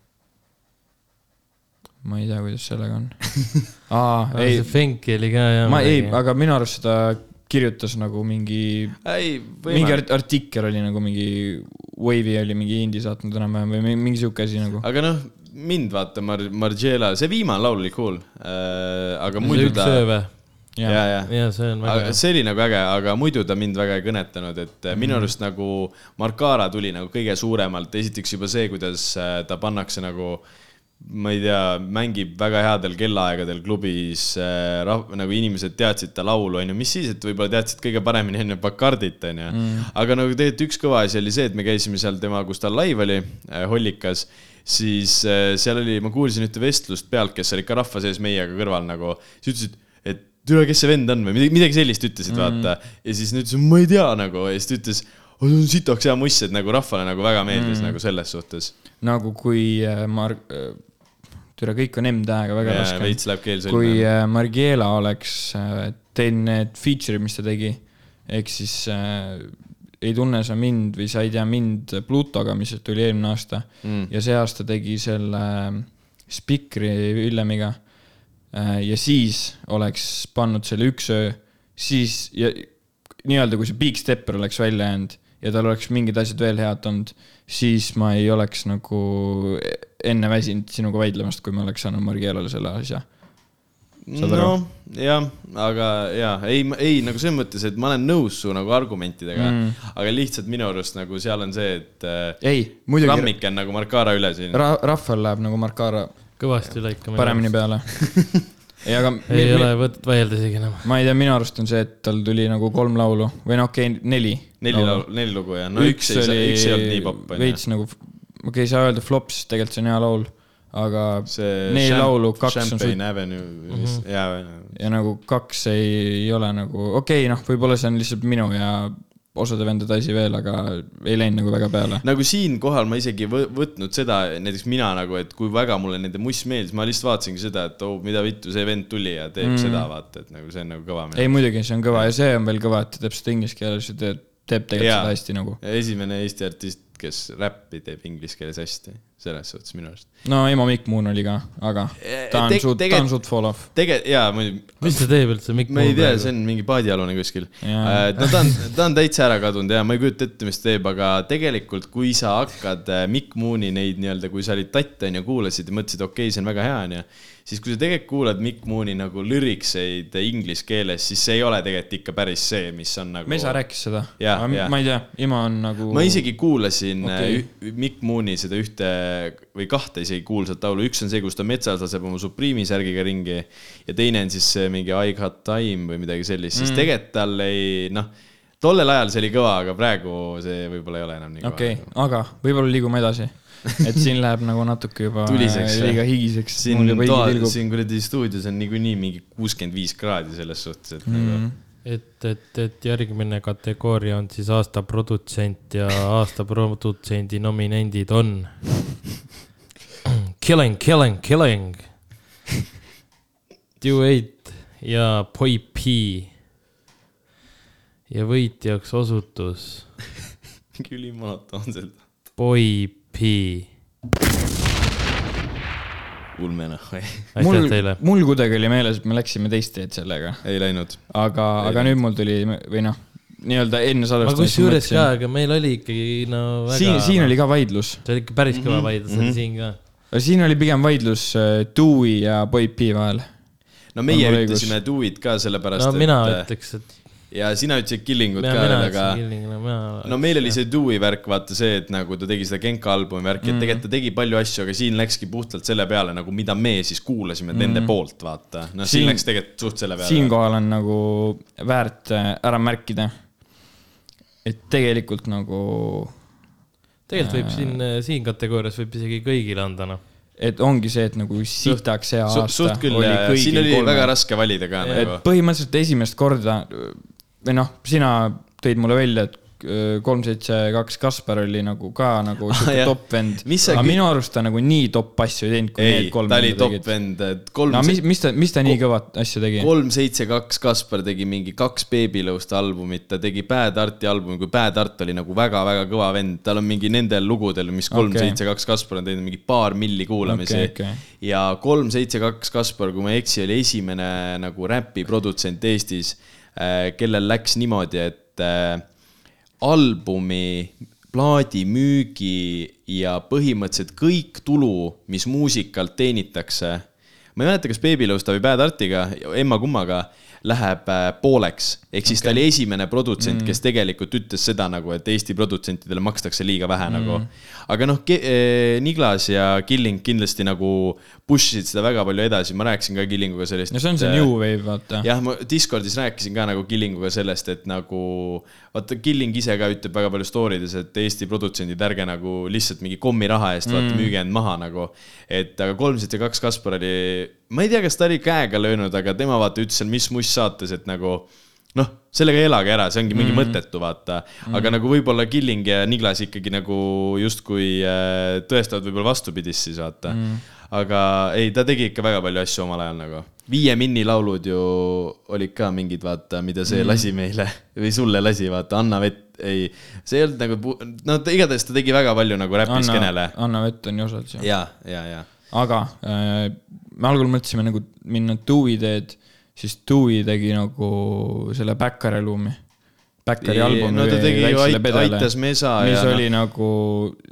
ma ei tea, kuidas sellega on. aa, ei see, Fenki oli ka jah. ma ei, aga minu arust seda kirjutas nagu mingi, ei, mingi art- artikkel oli nagu mingi, Wave'i oli mingi indie saatnud enam-vähem või mingi, mingi sihuke asi nagu. aga noh, mind vaata Mar-, Margiela, see viimane laul oli cool äh,. aga muidu üks ta, öö või? ja, ja. ja see on väga hea. see oli nagu äge, aga muidu ta mind väga ei kõnetanud, et mm -hmm. Mhm. minu arust nagu Marcara tuli nagu kõige suuremalt, esiteks juba see, kuidas äh, ta pannakse nagu ma ei tea, mängib väga headel kellaaegadel klubis äh,, nagu inimesed teadsid ta laulu, onju, mis siis, et võib-olla teadsid kõige paremini enne Bacardit, onju. aga nagu tegelikult üks kõva asi oli see, et me käisime seal tema, kus tal live oli äh,, Hollikas, siis äh, seal oli, ma kuulsin ühte vestlust pealt, kes olid ka rahva sees meiega kõrval nagu, siis ütlesid, et tere, kes see vend on või midagi, midagi sellist ütlesid mm., vaata. ja siis nad ütlesid, ma ei tea nagu ja siis ta ütles, on sitaks hea muss, et nagu rahvale nagu väga meeldis mm. nagu selles suhtes. nagu kui äh, Mar-, türa kõik on M-tähega väga raske. veits läheb keel kui sõlme. äh, Margiela oleks äh, teinud need feature'id, mis ta tegi, ehk siis äh, ei tunne sa mind või sa ei tea mind Plutoga, mis tuli eelmine aasta Mm. ja see aasta tegi selle äh, Spikri Villemiga äh,. Ja siis oleks pannud selle üks öö, siis ja nii-öelda, kui see Big Stepper oleks välja jäänud ja tal oleks mingid asjad veel head olnud, siis ma ei oleks nagu enne väsinud sinuga vaidlemast, kui ma oleks saanud Margielale selle asja. noh, jah, aga ja ei, ei nagu selles mõttes, et ma olen nõus su nagu argumentidega mm., aga lihtsalt minu arust nagu seal on see, et äh, ei, muidugi Rammik on nagu Marcara üle siin. ra-, rahval läheb nagu Marcara kõvasti lõikame. paremini peale. ei, aga ei ole võtet vaielda isegi enam. ma ei tea, minu arust on see, et tal tuli nagu kolm laulu või no okei okay,, neli. neli laulu, neli lugu ja no üks, üks ei, üks ei olnud nii popp, veits nagu, okei okay,, ei saa öelda flop, sest tegelikult see on hea laul, aga see neli laulu, kaks on Champagne suht- Avenue mm, -hmm. jaa, ja nagu kaks ei, ei ole nagu, okei okay,, noh, võib-olla see on lihtsalt minu ja osade vendade asi veel, aga ei läinud nagu väga peale. nagu siinkohal ma isegi võ- võtnud seda, näiteks mina nagu, et kui väga mulle nende muss meeldis, ma lihtsalt vaatasingi seda, et oh, mida vittu, see vend tuli ja teeb mm. seda, vaata, et nagu see on nagu kõva ei, muidugi, see on kõva ja see on veel kõva, et ta teeb seda inglise keeles ja teeb, teeb tegelikult Jaa. seda hästi nagu. esimene Eesti artist kes räppi teeb inglise keeles hästi, selles suhtes minu arust. no Emo Mikk Moon oli ka, aga ta on suht, ta on suht fall off. tegelikult jaa, muidugi, mis ta teeb üldse, Mikk ma ei tea, see on mingi paadialune kuskil. No ta on, ta on täitsa ära kadunud ja ma ei kujuta ette, mis ta teeb, aga tegelikult, kui sa hakkad äh, Mikk Mooni neid nii-öelda, kui sa olid tatt onju, kuulasid ja mõtlesid, okei okay,, see on väga hea onju, siis kui sa tegelikult kuulad Mikk Mooni nagu lürikseid inglise keeles, siis see ei ole tegelikult ikka päris see, mis on nagu. Mesa rääkis seda. Ma ei tea, Imo on nagu. ma isegi kuulasin Okei. okay. Mikk Mooni seda ühte või kahte isegi kuulsat laulu, üks on see, kus ta metsas laseb oma Supreme'i särgiga ringi ja teine on siis mingi I got time või midagi sellist, siis mm. tegelikult tal ei noh, tollel ajal see oli kõva, aga praegu see võib-olla ei ole enam nii kõva. okei okay,, aga võib-olla liigume edasi. et siin läheb nagu natuke juba Tuliseks, liiga higiseks. siin siin kuradi stuudios on niikuinii mingi kuuskümmend viis kraadi selles suhtes, et mm. nagu et, et, et järgmine kategooria on siis aasta produtsent ja aasta produtsendi nominendid on Killing, Killing, Killing, Duet ja Boy P. ja võitjaks osutus mingi ülimonotoonselt. Boy P. Ulme aitäh mul mul kuidagi oli meeles, et me läksime teist teed sellega, ei läinud. aga, aga nüüd mul tuli või noh, nii-öelda enne salvestamist. kusjuures ka, aga meil oli ikkagi no väga. siin, siin oli ka vaidlus, see oli ikka päris kõva vaidlus oli siin ka. siin oli pigem vaidlus äh, Dewey ja Boy P vahel. no meie ütlesime it ka sellepärast, no mina et ütleks, et ja sina ütlesid killing ut ka aga no no meil oli see Dewey värk, vaata see, et nagu ta tegi seda Genka albumi värki, et tegelikult ta tegi palju asju, aga siin läkski puhtalt selle peale nagu, mida me siis kuulasime mm. nende poolt, vaata. noh, siin Siin- läks tegelikult suht selle peale. siinkohal on nagu väärt äh, ära märkida, et tegelikult nagu, tegelikult võib siin, siin kategoorias võib isegi kõigile anda, noh. et ongi see, et nagu sitaks Su, aasta suht küll, siin oli kolme. väga raske valida ka et nagu. põhimõtteliselt esimest korda või noh, sina tõid mulle välja, et kolm, seitse, kaks Kaspar oli nagu ka nagu siuke jah. top vend. Aga minu arust ta nagu nii top asju ei teinud, kui ei need, kolm ta oli top tegid. vend, et kolm no mis, mis ta, mis ta nii kõvat asja tegi? kolm, seitse, kaks Kaspar tegi mingi kaks Babylõust albumit, ta tegi Bad Arti albumi, kui Bad Art oli nagu väga-väga kõva vend, tal on mingi nendel lugudel, mis kolm, Okei. seitse, kaks Kaspar on teinud mingi paar milli kuulamisi Okei, okei. ja kolm, seitse, kaks Kaspar, kui ma ei eksi, oli esimene nagu räpi produtsent Eestis, kellel läks niimoodi, et äh, albumi, plaadimüügi ja põhimõtteliselt kõik tulu, mis muusikalt teenitakse, ma ei mäleta, kas Babylõusta või Bad Artiga, emma-kummaga, läheb äh, pooleks. ehk siis okay. ta oli esimene produtsent mm., kes tegelikult ütles seda nagu, et Eesti produtsentidele makstakse liiga vähe mm. nagu. aga noh, Niglas ja Killing kindlasti nagu push isid seda väga palju edasi, ma rääkisin ka Killinguga sellest. no see on see new wave, vaata. jah, ma Discordis rääkisin ka nagu Killinguga sellest, et nagu vaata, Killing ise ka ütleb väga palju story des, et Eesti produtsendid, ärge nagu lihtsalt mingi kommiraha eest vaata mm. müüge end maha nagu. et aga kolm, seitse, kaks Kaspar oli, ma ei tea, kas ta oli käega löönud, aga tema vaata ütles seal Mis Muss saates, et nagu noh, sellega elage ära, see ongi mingi mm. mõttetu, vaata. aga nagu võib-olla Killing ja Niglas ikkagi nagu justkui äh, tõestavad võib-olla vastupidist siis vaata mm.. aga ei, ta tegi ikka väga palju asju omal ajal nagu. Viie Minni laulud ju olid ka mingid, vaata, mida see mm. lasi meile või sulle lasi, vaata, Anna vett, ei, see ei olnud nagu, no ta igatahes ta tegi väga palju nagu räpiskenele. Anna Vett on ju osad seal. ja, ja, ja. aga äh, me algul mõtlesime nagu minna Dewey teed, siis Dewey tegi nagu selle Backari albumi. Backari albumi no ta tegi ju Ait, Pedale, Aitas Mesa mis ja oli noh, nagu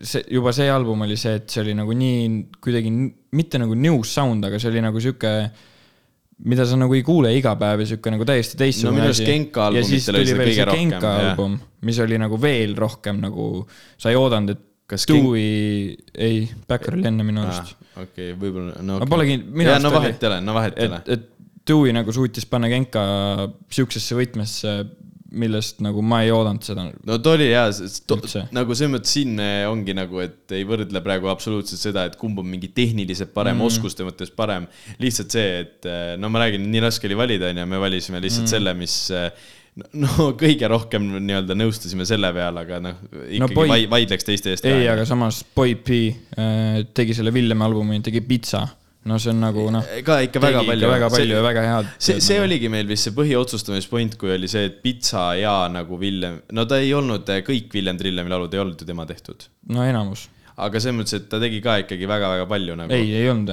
see, juba see album oli see, et see oli nagu nii kuidagi mitte nagu new sound, aga see oli nagu sihuke, mida sa nagu ei kuule iga päev ja sihuke nagu täiesti No teistsugune arust Genka ja siis tuli veel see rohkem, Genka jah. album, mis oli nagu veel rohkem nagu, sa ei oodanud, et Kas Dewey, ei, Backer oli enne minu arust. okei, võib-olla, no ma okei. polegi, minu arust no oli, vahet ei ole, no vahet ei ole et Dewey nagu suutis panna Genka siuksesse võtmesse, millest nagu ma ei oodanud seda. no ta oli jaa, nagu selles mõttes siin eh, ongi nagu, et ei võrdle praegu absoluutselt seda, et kumb on mingi tehniliselt parem mm., oskuste mõttes parem. lihtsalt see, et eh, no ma räägin, nii raske oli valida, onju, me valisime lihtsalt mm. selle, mis eh, no kõige rohkem nii-öelda nõustusime selle peale, aga noh, ikkagi no, Boy- vai, vaidleks teiste eest. ei, aga samas Boy P tegi selle Villemi albumi, tegi Pitsa, no see on nagu noh, ka ikka väga palju. väga palju ja väga head. see, see. oligi meil vist see põhiotsustamispoint, kui oli see, et pitsa ja nagu Villem, no ta ei olnud kõik Villem Trillemi laulud ei olnud ju tema tehtud. no enamus. aga selles mõttes, et ta tegi ka ikkagi väga-väga palju nagu. ei, ei olnud.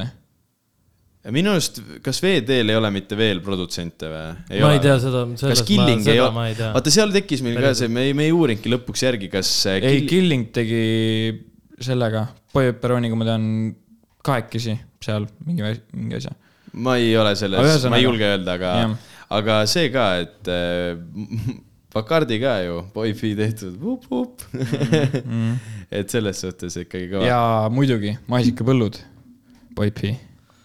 minu arust, kas VD-l ei ole mitte veel produtsente või? ma ei tea seda, kas sellest ma, Killing ei seda ma ei ole, tea. vaata seal tekkis meil ka Päriselt. see, me ei, me ei uurinudki lõpuks järgi, kas äh, ei, Kill- Killing tegi sellega, Boy Pepperoniga ma tean kahekesi seal mingi, mingi asja. ma ei ole selles, ma ei julge öelda, aga aga see ka, et äh, Bacardi ka ju, Boyfi tehtud, et selles suhtes ikkagi kõva. Mm. ja muidugi maasikapõllud, Boypi,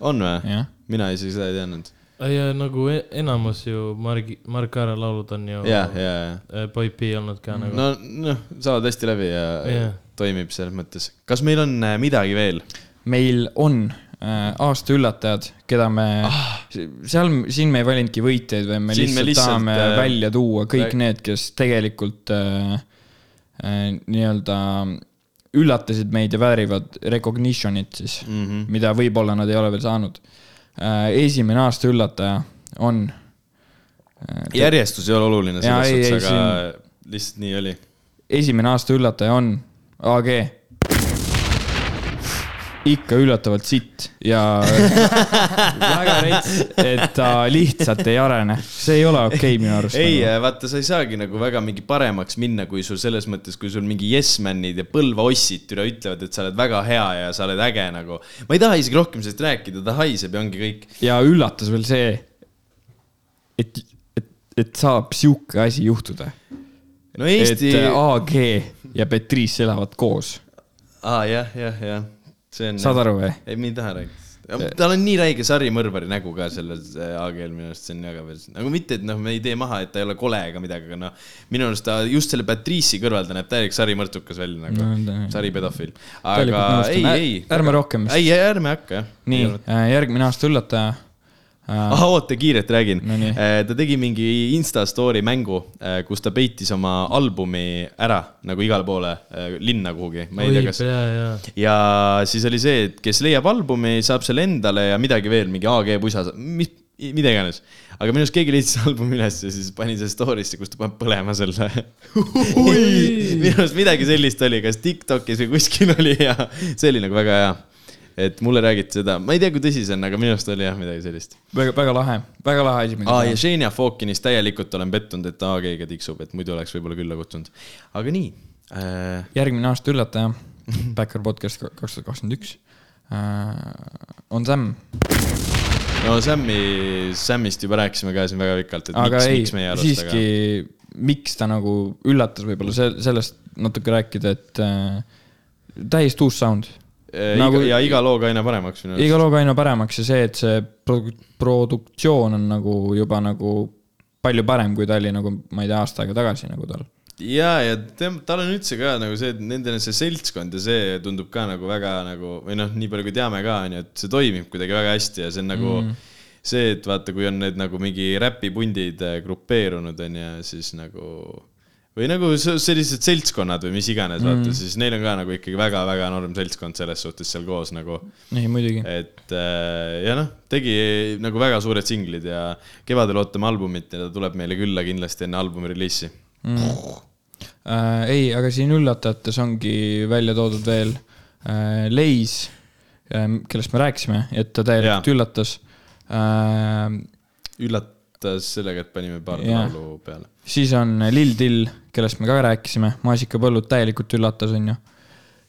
on või? mina isegi seda ei teadnud. ja nagu e- enamus ju Margi, Mark Aare laulud on ju ja, ja, ja. äh, Boy P olnud ka nagu. no, noh, saavad hästi läbi ja Jah. toimib selles mõttes. kas meil on äh, midagi veel? meil on aasta üllatajad, keda me ah., seal, siin me ei valinudki võitjaid, vaid me Siin me lihtsalt, lihtsalt, tahame äh, välja tuua kõik rääg- need, kes tegelikult äh, äh, nii-öelda üllatasid meid ja väärivad recognition'it siis mm. -hmm. mida võib-olla nad ei ole veel saanud äh,. esimene aasta üllataja on äh, järjestus ei ole oluline selles suhtes, aga lihtsalt nii oli. esimene aasta üllataja on AG. Ikka üllatavalt sitt ja väga rets, et ta lihtsalt ei arene, see ei ole okei okay, minu arust. ei, vaata, sa ei saagi nagu väga mingi paremaks minna, kui sul selles mõttes, kui sul mingi yes man'id ja Põlva ossid üle ütlevad, et sa oled väga hea ja sa oled äge nagu. ma ei taha isegi rohkem sellest rääkida, ta haiseb ja ongi kõik. ja üllatas veel see, et, et, et saab sihuke asi juhtuda. no Eesti et, AG ja Petrice elavad koos, aa jah, jah, jah, see on. saad aru või? ei, me ei taha rääkida. tal on nii räige sarimõrvari nägu ka selles äh, AG-l minu arust, see on väga veel, nagu mitte, et noh, me ei tee maha, et ta ei ole kole ega midagi, aga noh, minu arust ta just selle Patrice'i kõrval ta näeb täielik sarimõrtukas välja nagu No, saripedofiil. Täielikult aga ei, ei. ärme rohkem ei, ärme hakka jah. nii, järgmine aasta üllataja äh,. ah, oota, kiirelt räägin No nii. ta tegi mingi Insta story mängu, kus ta peitis oma albumi ära nagu igale poole äh, linna kuhugi, ma ei tea, kas ja siis oli see, et kes leiab albumi, saab selle endale ja midagi veel, mingi AG pusa, mis, mida iganes. aga minu arust keegi leidis albumi üles ja siis pani selle story'sse, kus ta paneb põlema selle. minu arust midagi sellist oli, kas Tiktokis või kuskil oli ja see oli nagu väga hea. Et mulle räägiti seda, ma ei tea, kui tõsi see on, aga minu arust oli jah midagi sellist. väga, väga lahe, väga lahe asi. aa ja Xenia Fokinis täielikult olen pettunud, et ta AG-ga tiksub, et muidu oleks võib-olla külla kutsunud. aga nii äh,. järgmine aasta üllataja, Backer podcast kaks tuhat kakskümmend üks, on Sam, no Sammi, Sammist juba rääkisime ka siin väga pikalt, et aga miks, miks meie, arust, siiski miks ta nagu üllatas võib-olla se- sellest natuke rääkida, et äh, täiesti uus sound. Äh, nagu- ja iga looga aina paremaks minu iga looga aina paremaks ja see, et see produ- produktsioon on nagu juba nagu palju parem, kui ta oli nagu, ma ei tea, aasta aega tagasi nagu tal. ja, ja tem-, tal on üldse ka nagu see, et nendel on see seltskond ja see tundub ka nagu väga nagu või noh, nii palju kui teame ka onju, et see toimib kuidagi väga hästi ja see on nagu mm. see, et vaata, kui on need nagu mingi räpipundid äh, grupeerunud onju, siis nagu või nagu sellised seltskonnad või mis iganes, vaata mm., siis neil on ka nagu ikkagi väga-väga enorm seltskond selles suhtes seal koos nagu ei, muidugi. et äh, ja noh, tegi nagu väga suured singlid ja kevadel ootame albumit ja ta tuleb meile külla kindlasti enne albumi reliisi. mm.. Äh, ei, aga siin üllatajates ongi välja toodud veel äh, Leis äh,, kellest me rääkisime, et ta täielikult Jaa. üllatas äh,. Üllatas sellega, et panime paar Jaa. laulu peale. siis on Lil Dill, kellest me ka rääkisime, maasikapõllud täielikult üllatas, onju.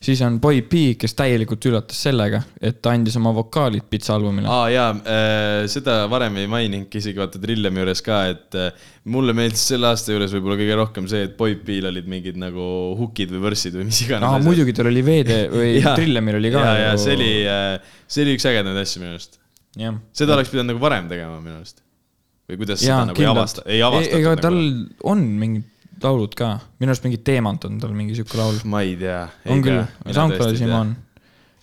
siis on Boy P, kes täielikult üllatas sellega, et ta andis oma vokaalid pitsa albumile. aa jaa äh,, seda varem ei maininudki isegi vaata Trillemi juures ka, et äh, mulle meeldis selle aasta juures võib-olla kõige rohkem see, et Boy P-l olid mingid nagu hookid või võrssid või mis iganes aa, muidugi tal oli VD või Jaa. Trillemil oli ka. ja, ja see oli, see oli üks ägedamaid asju minu arust. jah seda oleks pidanud nagu varem tegema minu arust. Või kuidas jaa seda, nagu ei avasta, ei avastatud ega nagu. tal on mingid laulud ka, minu arust mingi Teemant on tal mingi sihuke laul. ma ei tea. on küll, SoundCloudis juba on.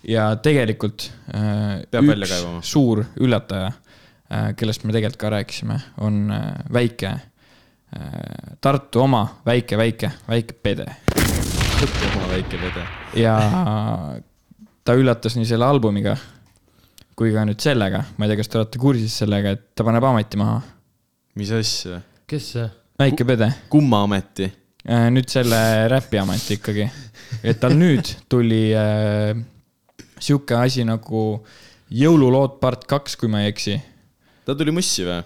ja tegelikult äh, Peab üks suur üllataja äh,, kellest me tegelikult ka rääkisime, on äh, väike äh,, Tartu oma väike, väike, väike Pede oma väike vede. ja ta üllatas nii selle albumiga kui ka nüüd sellega, ma ei tea, kas te olete kursis sellega, et ta paneb ameti maha. mis asja? kes see? väike pede, kumma ameti? nüüd selle räpiameti ikkagi, et tal nüüd tuli äh, sihuke asi nagu jõululood part kaks, kui ma ei eksi. ta tuli mussi või?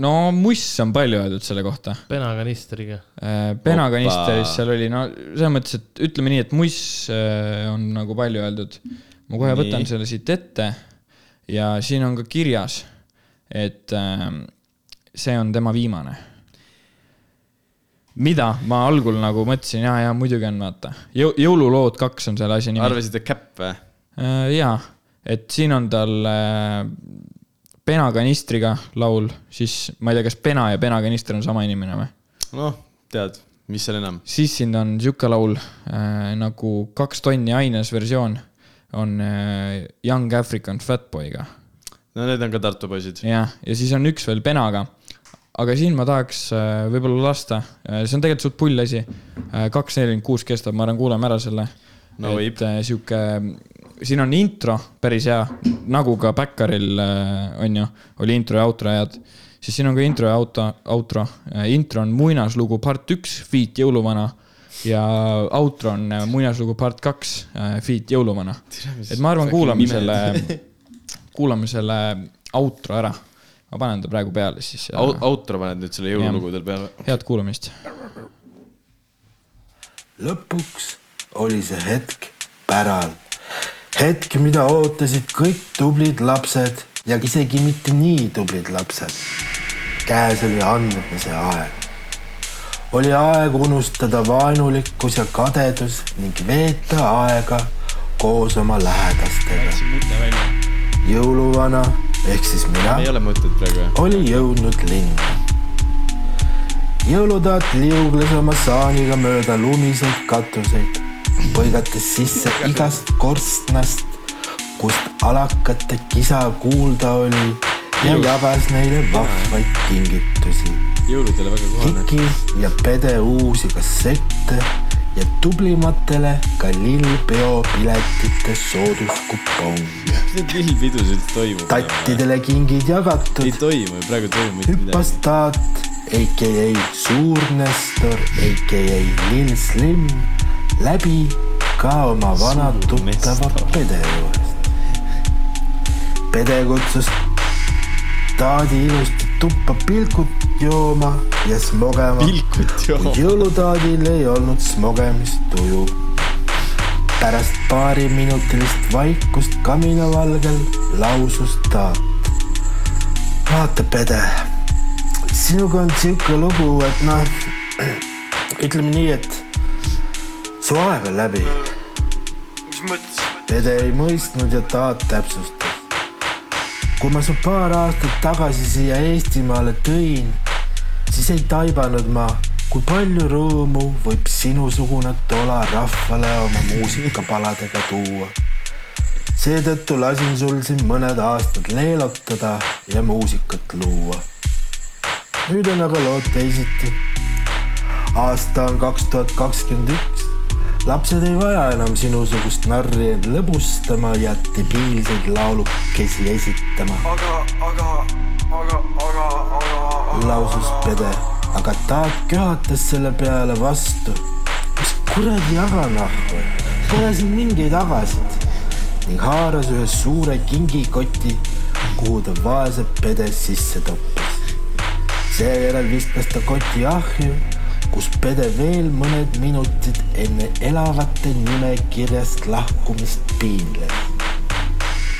no muss on palju öeldud selle kohta. penakanistriga. penakanisteris Opa. seal oli, no selles mõttes, et ütleme nii, et muss äh, on nagu palju öeldud. ma kohe Nii. võtan selle siit ette ja siin on ka kirjas, et äh, see on tema viimane. mida ma algul nagu mõtlesin, ja, ja muidugi on, vaata. jõululood kaks on selle asja nimi. arvasid, et käpp või? jaa, et siin on tal äh, penakanistriga laul, siis ma ei tea, kas pena ja penakanister on sama inimene või? noh, tead, mis seal enam. siis siin on sihuke laul äh, nagu Kaks tonni aines versioon on äh, Young African Fatboy'ga. no need on ka Tartu poisid. jah, ja siis on üks veel Penaga. aga siin ma tahaks äh, võib-olla lasta, see on tegelikult suht pull asi. kaks nelikümmend kuus kestab, ma arvan, kuulame ära selle. No et äh, sihuke, siin on intro päris hea, nagu ka Backeril äh, on ju, oli intro ja outro head. siis siin on ka intro ja auto, outro. intro on muinaslugu part üks, feat jõuluvana ja outro on äh, muinaslugu part kaks, feat jõuluvana. et ma arvan, kuulame selle, kuulame selle outro ära. ma panen ta praegu peale siis. outro paned nüüd selle jõululugudel peale. head kuulamist. lõpuks oli see hetk päral. hetk, mida ootasid kõik tublid lapsed ja isegi mitte nii tublid lapsed. käes oli andmise aeg. Oli aeg unustada vaenulikkus ja kadedus ning veeta aega koos oma lähedastega. jõuluvana ehk siis mina oli jõudnud linna. jõulutaat liugles oma saaniga mööda lumiseid katuseid, põigates sisse igast korstnast, kust alakate kisa kuulda oli ja jagas neile vahvaid kingitusi. Jõuludele väga kohane. Kiki ja Pede uusi kassette ja tublimatele ka lillpeo piletite sooduskuponge. mis need lillpidusid üldse toimub? tattidele kingid ei jagatud, toimu, praegu ei toimu mitte midagi. taat, AKA Suur Nestor, AKA Lil Slim läbi ka oma vana tuttava. Pede juurest. Pede kutsus taadi ilusti tuppa pilkut jooma ja smogema. jõulutaadil ei olnud smogemistuju. pärast paariminutilist vaikust kaminavalgel lausus taat. vaata, Pede, sinuga on sihuke lugu, et noh, ütleme nii, et su aeg on läbi. mis mõttes? Pede ei mõistnud ja taat täpsustas. Kui ma su paar aastat tagasi siia Eestimaale tõin, siis ei taibanud ma, kui palju rõõmu võib sinusugune tola rahvale oma muusikapaladega tuua. seetõttu lasin sul siin mõned aastad leelotada ja muusikat luua. nüüd on aga lood teisiti. aasta on kaks tuhat kakskümmend üks. Lapsed ei vaja enam sinusugust narri end lõbustama ja debiilseid laulukesi esitama. aga, aga, aga, aga, aga. lausus Pede, aga taat köhatas selle peale vastu. mis kuradi aganahvu, pole siin mingeid agasid ning haaras ühe suure kingikoti, kuhu ta vaese Pede sisse toppis. seejärel viskas ta koti ahju, kus Pede veel mõned minutid enne elavate nimekirjast lahkumist piinles.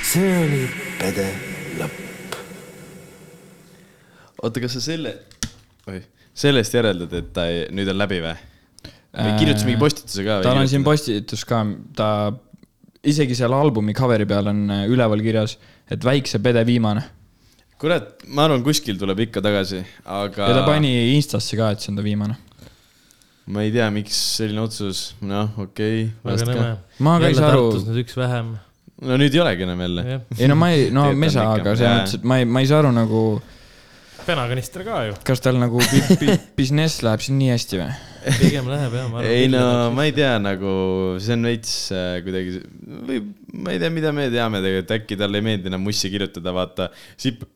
see oli Pede lõpp. oota, kas sa selle, oi, sellest järeldad, et ta ei, nüüd on läbi või? me kirjutasime mingi postituse ka. tal on siin. postitus ka, ta isegi seal albumi cover'i peal on äh, üleval kirjas, et väikse pede viimane. kurat, ma arvan, kuskil tuleb ikka tagasi, aga. ja ta pani Instasse ka, et see on ta viimane. Ma ei tea, miks selline otsus, noh, okei väga okay,. nõme. Ma ka ei saa aru- nüüd üks vähem. no nüüd ei olegi enam jälle. ei no ma ei, no mesa, aga selles mõttes, et ma ei, ma ei saa aru nagu, penakanister ka ju. kas tal nagu business läheb siin nii hästi või? pigem läheb jah, ma arvan. ei no ma ei tea, nagu see on veits äh, kuidagi või ma ei tea, mida me teame tegelikult, äkki talle ei meeldi enam mussi kirjutada, vaata. Sip-,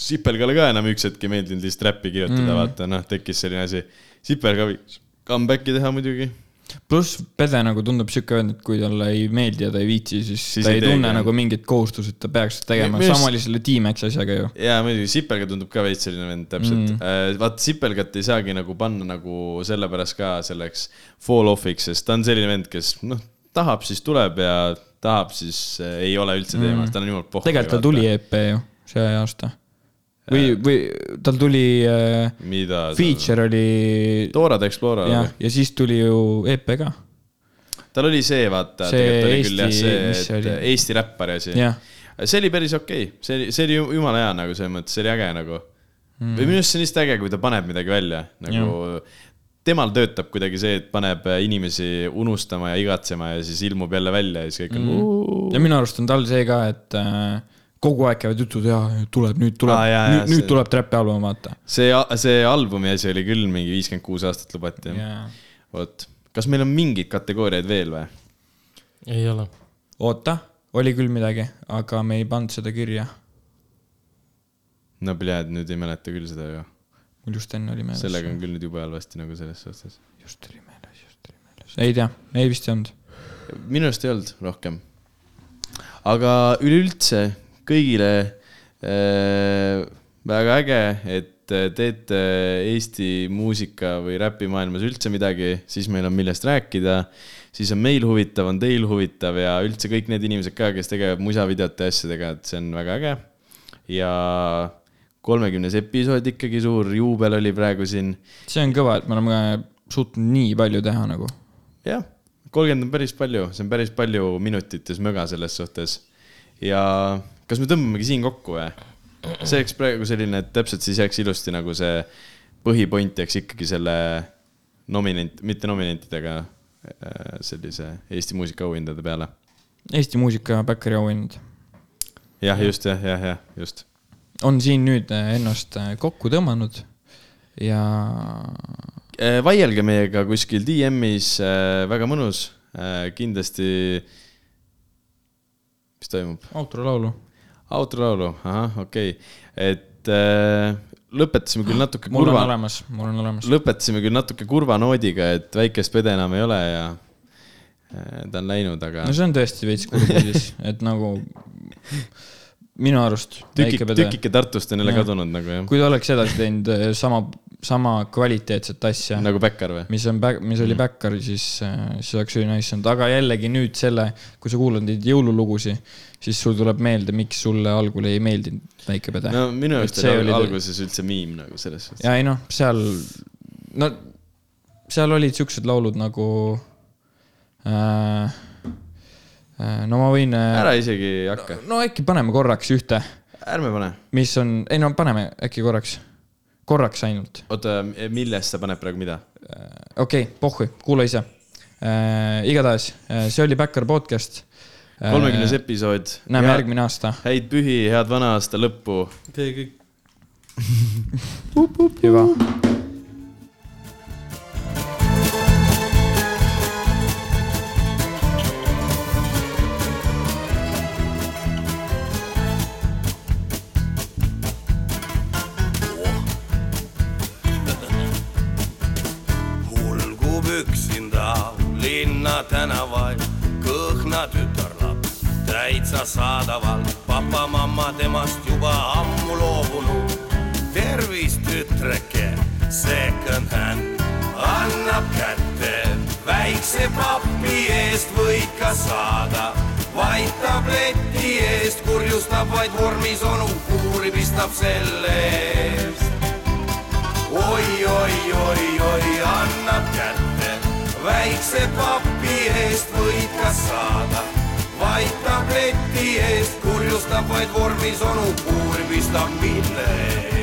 Sipelgale ka enam üks hetk ei meeldinud lihtsalt räppi kirjutada mm., vaata noh, tekkis selline asi. Sipelga võiks comeback'i teha muidugi. pluss Pede nagu tundub sihuke vend, et kui talle ei meeldi ja ta ei viitsi, siis, Siis ta ei ei tunne teegi, nagu mingit kohustust, et ta peaks tegema, arust- sama oli selle T-Max asjaga ju. ja muidugi Sipelga tundub ka veits selline vend täpselt mm.. vaata Sipelgat ei saagi nagu panna nagu sellepärast ka selleks fall off'iks, sest ta on selline vend, kes noh, tahab, siis tuleb ja tahab, siis äh, ei ole üldse teemas mm., tal on niimoodi pohhu. tegelikult tal tuli EP ju see aasta. või, või tal tuli äh,, mida? feature oli Dora the Explorer jah ja siis tuli ju EP ka. tal oli see, vaata, See tegelikult oli küll jah, Eesti- see, see et oli? Eesti räppari asi. jah, see oli päris okei okay., see oli, see oli ju- jumala hea nagu selles mõttes, see oli äge nagu mm.. või minu arust see on lihtsalt äge, kui ta paneb midagi välja, nagu temal töötab kuidagi see, et paneb inimesi unustama ja igatsema ja siis ilmub jälle välja ja siis kõik on mm.. ja minu arust on tal see ka, et äh, kogu aeg käivad jutud ja tuleb, nüüd tuleb jaa, nüüd, jaa, nüüd see- tuleb trap'i album, vaata. see, see albumi asi oli küll mingi viiskümmend kuus aastat lubati. vot, kas meil on mingeid kategooriaid veel või? ei ole. oota, oli küll midagi, aga me ei pannud seda kirja. no pljääd, nüüd ei mäleta küll seda ju. mul just enne oli meeles. sellega on küll nüüd jube halvasti nagu selles suhtes. just oli meeles, just oli meeles. ei tea, ei vist ei olnud. minu arust ei olnud rohkem. aga üleüldse kõigile äh, väga äge, et teete Eesti muusika või räpimaailmas üldse midagi, siis meil on millest rääkida. siis on meil huvitav, on teil huvitav ja üldse kõik need inimesed ka, kes tegelevad musavideote ja asjadega, et see on väga äge. ja kolmekümnes episood ikkagi suur juubel oli praegu siin see on kõva, et me oleme suutnud nii palju teha nagu. jah, kolmkümmend on päris palju, see on päris palju minutites möga selles suhtes. ja kas me tõmbamegi siin kokku või? see oleks praegu selline, et täpselt siis jääks ilusti nagu see põhipoint jääks ikkagi selle nominent, mitte nominentidega, sellise Eesti muusikaauhindade peale. Eesti muusika Backeri auhinnad jah, just jah, jah, jah, just. on siin nüüd äh, ennast äh, kokku tõmmanud ja Äh, vaielge meiega kuskil DM-is, väga mõnus, kindlasti. mis toimub? autolaulu. autolaulu, ahah, okei okay., et äh, lõpetasime küll natuke mul on kurva, olemas, mul on olemas. lõpetasime küll natuke kurva noodiga, et väikest pede enam ei ole ja äh, ta on läinud, aga no see on tõesti veits kurb uudis, et nagu minu arust tükik, tükike Tartust on jälle kadunud nagu jah, kui ta oleks edasi teinud äh, sama, sama kvaliteetset asja, nagu Bäkkar või? mis on, mis Mm. oli Backeri, siis, siis oleks üli nice olnud, aga jällegi nüüd selle, kui sa kuulad neid jõululugusid, siis sul tuleb meelde, miks sulle algul ei meeldinud väike pede. no minu arust see oli alguses üldse miim nagu selles suhtes. ja ei noh, seal, no seal olid siuksed laulud nagu äh,. Äh, no ma võin äh,, ära isegi hakka, no äkki paneme korraks ühte, ärme pane. mis on, ei no paneme äkki korraks, korraks ainult. oota, millest sa paned praegu mida? okei okay,, pohhui, kuula ise äh,. igatahes äh, see oli Backer podcast äh,. Kolmekümnes episood. näeme järgmine aasta, häid pühi, head vana aasta lõppu. Tee kõik hüva. Täitsa saadaval, papa-mamma temast juba ammu loobunud. tervist, tütreke, second hand. Annab kätte, väikse papi eest võid ka saada, vaid tableti eest kurjustab vaid vormis onu, kuuri pistab selle eest. Oi, oi, oi, oi, annab kätte, väikse papi eest võid ka saada, vaid tableti eest kurjustab vaid vormis onu, kuuri pistab mille eest.